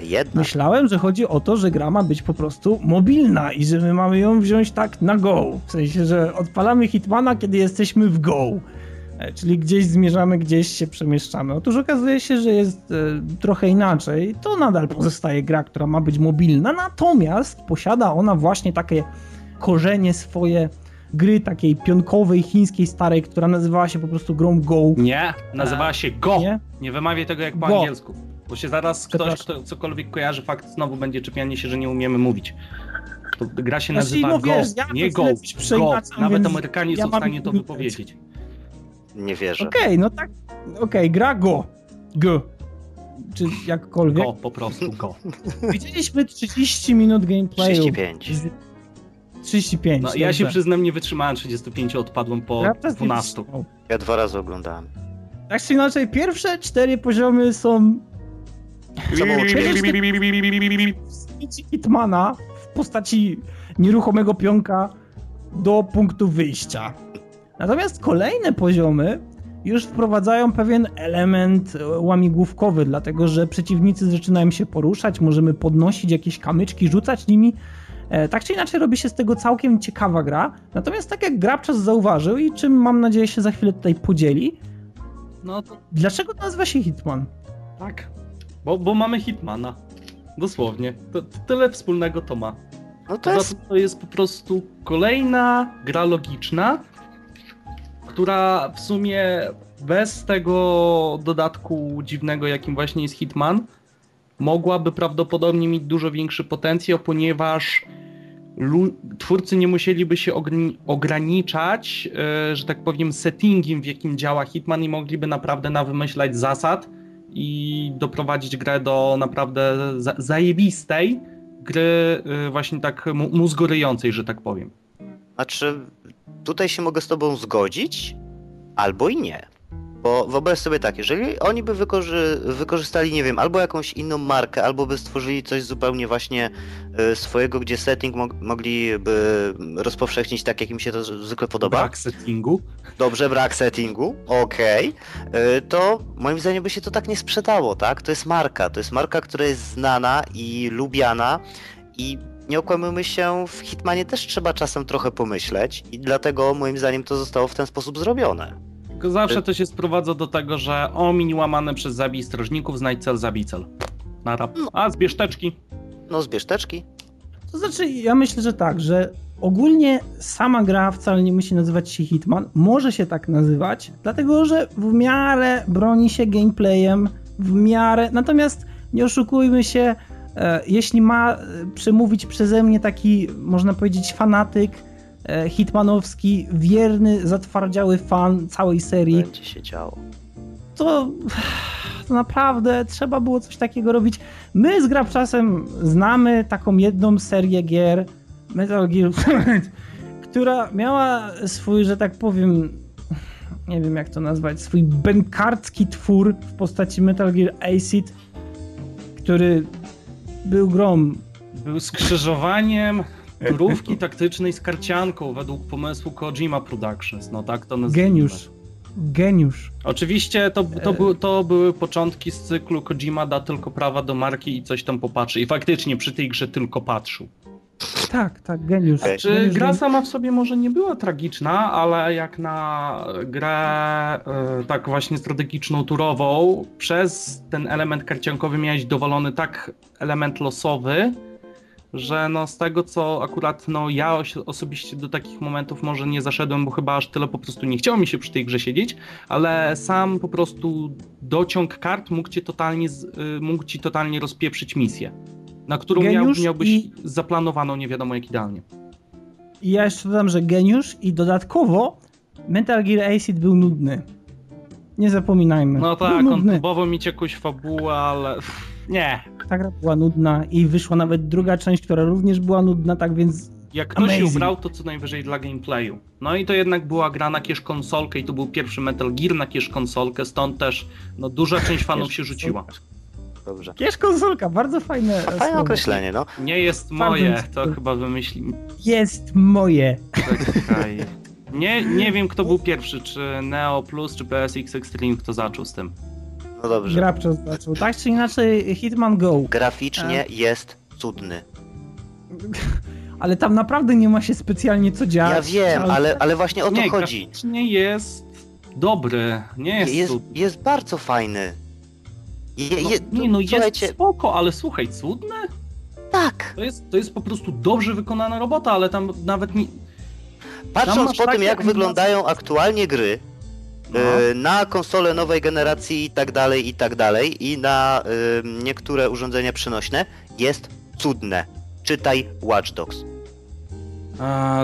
Jednak. Myślałem, że chodzi o to, że gra ma być po prostu mobilna i że my mamy ją wziąć tak na go. W sensie, że odpalamy Hitmana, kiedy jesteśmy w go. E, Czyli gdzieś zmierzamy, gdzieś się przemieszczamy. Otóż okazuje się, że jest e, trochę inaczej. To nadal pozostaje gra, która ma być mobilna, natomiast posiada ona właśnie takie korzenie swoje gry takiej pionkowej, chińskiej, starej, która nazywała się po prostu grą Go. Nie, nazywała się Go. Nie, Nie? wymawiaj tego jak po Go. angielsku. Bo się zaraz ktoś, kto cokolwiek kojarzy, fakt znowu będzie czepianie się, że nie umiemy mówić. To gra się Znaczy, nazywa no Go, wiesz, ja nie Go, Go. Nawet więc Amerykanie ja są w stanie to wypowiedzieć. Nie wierzę. Okej, no tak. Okej, gra Go. Go. Czy jakkolwiek. Go, po prostu Go. Widzieliśmy 30 minut gameplayu. 35. Z- 35. No, ja się przyznam, nie wytrzymałem 35, odpadłem po Ja też nie 12. wytrzymał. Ja dwa razy oglądałem. Tak czy inaczej, pierwsze cztery poziomy są Hitmana w postaci nieruchomego pionka do punktu wyjścia. Natomiast kolejne poziomy już wprowadzają pewien element e, łamigłówkowy, dlatego że przeciwnicy zaczynają się poruszać, możemy podnosić jakieś kamyczki, rzucać nimi. E, Tak czy inaczej robi się z tego całkiem ciekawa gra. Natomiast tak jak Grabczas zauważył i czym mam nadzieję się za chwilę tutaj podzieli, No to dlaczego nazywa się Hitman? tak. Bo, bo mamy Hitmana. Dosłownie. To, to tyle wspólnego to ma. No to jest... to jest po prostu kolejna gra logiczna, która w sumie bez tego dodatku dziwnego, jakim właśnie jest Hitman, mogłaby prawdopodobnie mieć dużo większy potencjał, ponieważ twórcy nie musieliby się ograniczać, e, że tak powiem, settingiem, w jakim działa Hitman i mogliby naprawdę nawymyślać zasad i doprowadzić grę do naprawdę za- zajebistej gry y, właśnie tak mózgoryjącej, że tak powiem. Znaczy, tutaj się mogę z tobą zgodzić, albo i nie. Bo wyobraź sobie tak, jeżeli oni by wykorzy wykorzystali, nie wiem, albo jakąś inną markę, albo by stworzyli coś zupełnie właśnie y, swojego, gdzie setting mog mogliby rozpowszechnić tak, jak im się to zwykle podoba. Brak settingu. Dobrze, brak settingu, okej, y, to moim zdaniem by się to tak nie sprzedało, tak? To jest marka, to jest marka, która jest znana i lubiana i nie okłamujmy się, w Hitmanie też trzeba czasem trochę pomyśleć i dlatego moim zdaniem to zostało w ten sposób zrobione. Tylko zawsze to się sprowadza do tego, że o mini łamane przez zabij strażników, znajdź cel, zabij cel. Nara. A, zbierz teczki. No zbierz teczki. To znaczy, ja myślę, że tak, że ogólnie sama gra wcale nie musi nazywać się Hitman. Może się tak nazywać, dlatego że w miarę broni się gameplayem, w miarę. Natomiast nie oszukujmy się, jeśli ma e, przemówić przeze mnie taki, można powiedzieć, fanatyk e, hitmanowski, wierny, zatwardziały fan całej serii, Będzie się działo. to, to naprawdę trzeba było coś takiego robić. My z Grabczasem znamy taką jedną serię gier Metal Gear która miała swój, że tak powiem, nie wiem jak to nazwać, swój bękarski twór w postaci Metal Gear Acid, który był grą Był skrzyżowaniem turówki taktycznej z karcianką według pomysłu Kojima Productions. No tak to nazwijmy. geniusz. Geniusz. Oczywiście to, to, E. był, to były początki z cyklu Kojima da tylko prawa do marki i coś tam popatrzy. I faktycznie przy tej grze tylko patrzył. Tak, tak, geniusz. Czy Czy Geniusz, gra geniusz. sama w sobie może nie była tragiczna, ale jak na grę e, tak właśnie strategiczną, turową, przez ten element karciankowy miałeś dowolony tak element losowy, że no z tego co akurat no ja osobiście do takich momentów może nie zaszedłem, bo chyba aż tyle po prostu nie chciało mi się przy tej grze siedzieć, ale sam po prostu dociąg kart mógł cię totalnie, y, mógł ci totalnie rozpieprzyć misję, na którą miał, Geniusz miałbyś i- zaplanowaną nie wiadomo jak idealnie. I ja jeszcze dodam, że geniusz i dodatkowo Metal Gear Acid był nudny. Nie zapominajmy. No był tak, on nudny. próbował mieć jakąś fabułę, ale nie. Ta gra była nudna i wyszła nawet druga część, która również była nudna, tak więc Jak ktoś się Amazing. ubrał, to co najwyżej dla gameplayu. No i to jednak była gra na kiesz konsolkę i to był pierwszy Metal Gear na kiesz konsolkę, stąd też no, duża część fanów się rzuciła. Dobrze. Kiesz konsolka, bardzo fajne A e, fajne słowo. określenie, no. Nie jest moje, to chyba wymyśli... Jest moje. Czekaj. Nie, nie wiem kto był pierwszy, czy Neo Plus, czy PSX Extreme, kto zaczął z tym. No dobrze. Grabczas zaczął. Tak czy inaczej Hitman Go. Graficznie jest cudny. Ale tam naprawdę nie ma się specjalnie co dziać. Ja wiem, ale, ale właśnie o to nie, chodzi. graficznie jest dobry, nie jest, Jest, cud... jest bardzo fajny. Je, No, je, nie no, jest słuchajcie, spoko, ale słuchaj, cudne? tak. To jest, to jest po prostu dobrze wykonana robota, ale tam nawet nie... Patrząc po tym, jak animacje- wyglądają aktualnie gry, No. y, na konsole nowej generacji i tak dalej, i tak dalej, i na y, niektóre urządzenia przenośne, jest cudne. Czytaj Watch Dogs.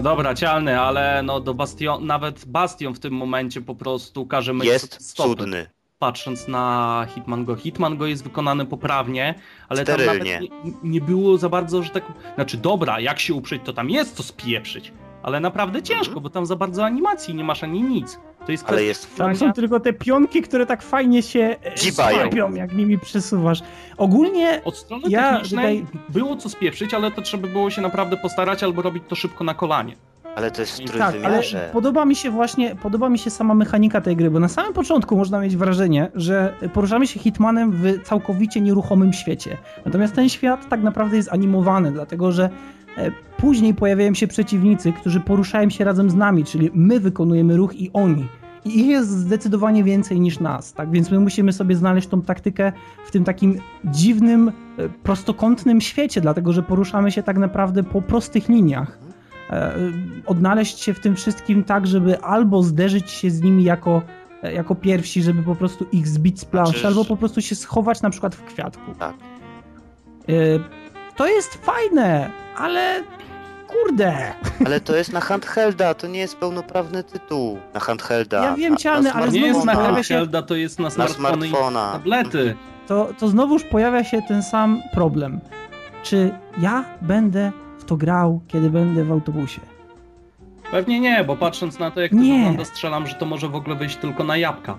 Dobra, cialny, ale no do Bastion, nawet Bastion w tym momencie po prostu każe myć Jest stopy, cudny. Patrząc na Hitman Go. Hitman Go jest wykonany poprawnie, ale tam Sterylnie. nawet nie, nie było za bardzo, że tak... Znaczy dobra, jak się uprzeć, to tam jest co spieprzyć, ale naprawdę ciężko, Mhm. bo tam za bardzo animacji nie masz ani nic. To jest Ale jest Tam są tylko te pionki, które tak fajnie się e, słapią, jak nimi przesuwasz. Ogólnie Od strony Ja technicznej tutaj- było co spieprzyć, ale to trzeba było się naprawdę postarać albo robić to szybko na kolanie. Ale to jest w Tak, ale podoba mi się właśnie, podoba mi się sama mechanika tej gry, bo na samym początku można mieć wrażenie, że poruszamy się Hitmanem w całkowicie nieruchomym świecie. Natomiast ten świat tak naprawdę jest animowany, dlatego że e, później pojawiają się przeciwnicy, którzy poruszają się razem z nami, czyli my wykonujemy ruch i oni. I ich jest zdecydowanie więcej niż nas, tak więc my musimy sobie znaleźć tą taktykę w tym takim dziwnym, e, prostokątnym świecie, dlatego że poruszamy się tak naprawdę po prostych liniach odnaleźć się w tym wszystkim tak, żeby albo zderzyć się z nimi jako, e, jako pierwsi, żeby po prostu ich zbić z planszy, Znaczy, albo po prostu się schować na przykład w kwiatku. Tak. E, To jest fajne, ale kurde. Ale to jest na handhelda, to nie jest pełnoprawny tytuł na handhelda. Ja wiem, Na- Cialny, na ale To nie znowu jest na handhelda, to jest na Na smartfony i smartfona. tablety. To, to znowuż pojawia się ten sam problem. Czy ja będę to grał, kiedy będę w autobusie? Pewnie nie, bo patrząc na to, jak to Nie. wygląda, strzelam, że to może w ogóle wyjść tylko na jabłka.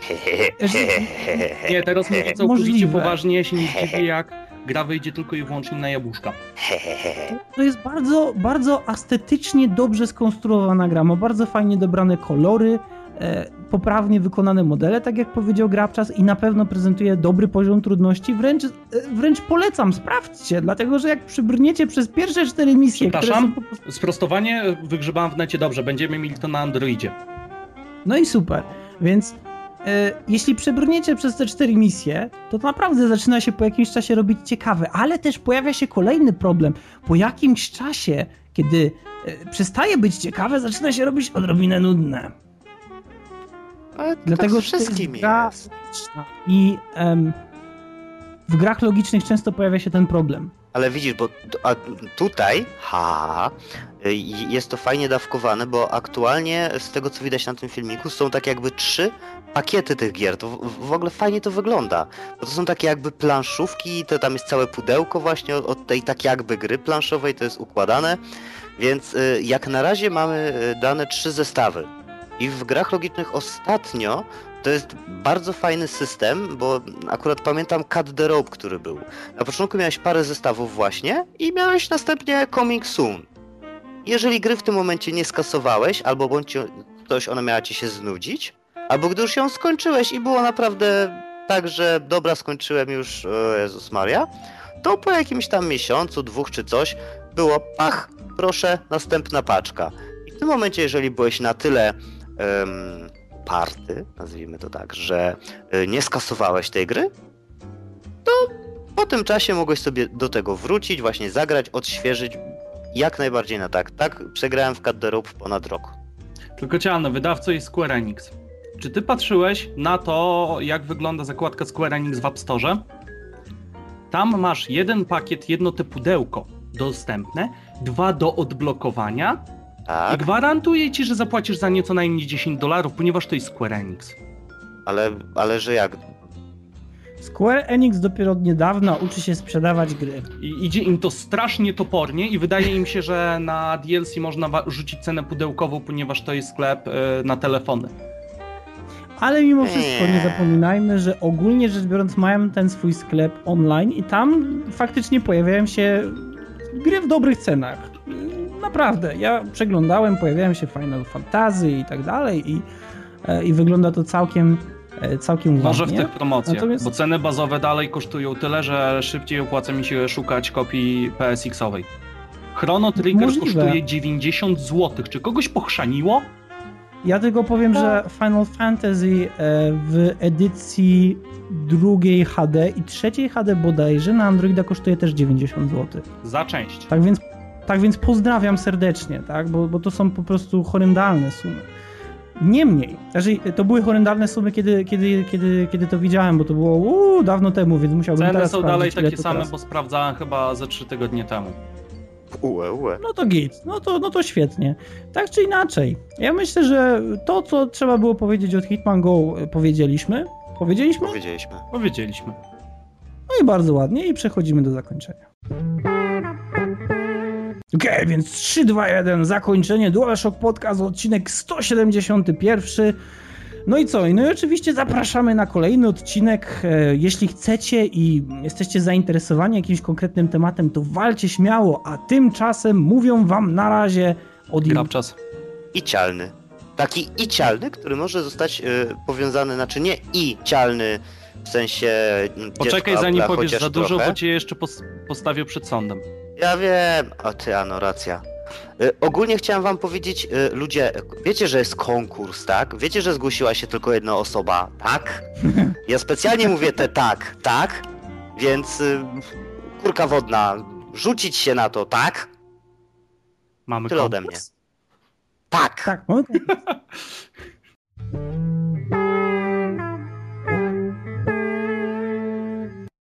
Nie, teraz mówię całkowicie Możliwe. poważnie, się nie zdziwię, jak gra wyjdzie tylko i wyłącznie na jabłuszka. To jest bardzo, bardzo estetycznie dobrze skonstruowana gra. Ma bardzo fajnie dobrane kolory, e, poprawnie wykonane modele, tak jak powiedział Grabczas, i na pewno prezentuje dobry poziom trudności. Wręcz, e, wręcz polecam, sprawdźcie, dlatego że jak przybrniecie przez pierwsze cztery misje, które Przepraszam? prostu... Sprostowanie wygrzebałem w necie dobrze, będziemy mieli to na Androidzie. No i super. Więc e, jeśli przebrniecie przez te cztery misje, to naprawdę zaczyna się po jakimś czasie robić ciekawe, ale też pojawia się kolejny problem. Po jakimś czasie, kiedy e, przestaje być ciekawe, zaczyna się robić odrobinę nudne. Ale Dlatego, tak z wszystkim jest. I em, w grach logicznych często pojawia się ten problem. Ale widzisz, bo a tutaj, ha, y, jest to fajnie dawkowane, bo aktualnie z tego co widać na tym filmiku są tak jakby trzy pakiety tych gier. To w, w ogóle fajnie to wygląda. Bo to są takie jakby planszówki, to tam jest całe pudełko właśnie od, od tej tak jakby gry planszowej, to jest układane. Więc y, jak na razie mamy y, dane trzy zestawy. I w grach logicznych ostatnio to jest bardzo fajny system, bo akurat pamiętam Cut the Rope, który był. Na początku miałeś parę zestawów właśnie i miałeś następnie Coming Soon. Jeżeli gry w tym momencie nie skasowałeś, albo bądź ktoś ona miała ci się znudzić, albo gdy już ją skończyłeś i było naprawdę tak, że dobra, skończyłem już, o Jezus Maria, to po jakimś tam miesiącu, dwóch czy coś, było pach, proszę, następna paczka. I w tym momencie, jeżeli byłeś na tyle party, nazwijmy to tak, że y, nie skasowałeś tej gry, to po tym czasie mogłeś sobie do tego wrócić, właśnie zagrać, odświeżyć. Jak najbardziej na tak. Tak przegrałem w Cut ponad rok. Tylko cialne, wydawco jest Square Enix. Czy ty patrzyłeś na to, jak wygląda zakładka Square Enix w App Store? Tam masz jeden pakiet, jedno te pudełko dostępne, dwa do odblokowania i Tak, gwarantuję ci, że zapłacisz za nie co najmniej 10 dolarów, ponieważ to jest Square Enix. ale, ale że jak? Square Enix dopiero od niedawna uczy się sprzedawać gry. I idzie im to strasznie topornie i wydaje im się, że na DLC można rzucić cenę pudełkową, ponieważ to jest sklep y, na telefony. Ale mimo wszystko nie Nie. zapominajmy, że ogólnie rzecz biorąc mają ten swój sklep online i tam faktycznie pojawiają się gry w dobrych cenach. Naprawdę, ja przeglądałem, pojawiają się Final Fantasy i tak dalej i, e, i wygląda to całkiem, e, całkiem Może w ładnie. tych promocjach, Natomiast- bo ceny bazowe dalej kosztują tyle, że szybciej opłaca mi się szukać kopii PSX-owej. Chrono Trigger Możliwe. kosztuje 90 zł. Czy kogoś pochrzaniło? Ja tylko powiem, że Final Fantasy e, w edycji drugiej HD i trzeciej HD bodajże na Androida kosztuje też 90 zł. Za część. Tak więc, tak więc pozdrawiam serdecznie, tak? Bo, bo to są po prostu horrendalne sumy. Niemniej, znaczy, to były horrendalne sumy, kiedy, kiedy, kiedy, kiedy to widziałem, bo to było uu, dawno temu, więc musiałbym Ceny teraz są dalej takie same, teraz. bo sprawdzałem chyba ze 3 tygodnie temu. Ue, ue. No to git, no to, no to świetnie. Tak czy inaczej, ja myślę, że to, co trzeba było powiedzieć od Hitman Go, e, powiedzieliśmy. Powiedzieliśmy? Powiedzieliśmy. Powiedzieliśmy. No i bardzo ładnie i przechodzimy do zakończenia. Okej, więc 3, 2, 1, zakończenie DualShock Podcast, odcinek 171. No i co? No i oczywiście zapraszamy na kolejny odcinek. E, Jeśli chcecie i jesteście zainteresowani jakimś konkretnym tematem, to walcie śmiało, a tymczasem mówią wam na razie od Grab czas. I cialny. Taki i cialny, który może zostać y, powiązany, znaczy nie i cialny w sensie. mm, Poczekaj zanim powiesz za dużo, trochę. bo cię jeszcze pos- postawię przed sądem. Ja wiem, a ty, ano, racja. Y, ogólnie chciałem wam powiedzieć, y, ludzie, wiecie, że jest konkurs, tak? Wiecie, że zgłosiła się tylko jedna osoba, tak? Ja specjalnie mówię te tak, tak? Więc y, kurka wodna, rzucić się na to, tak? Mamy Tyle ode konkurs? Tak! Tak, no.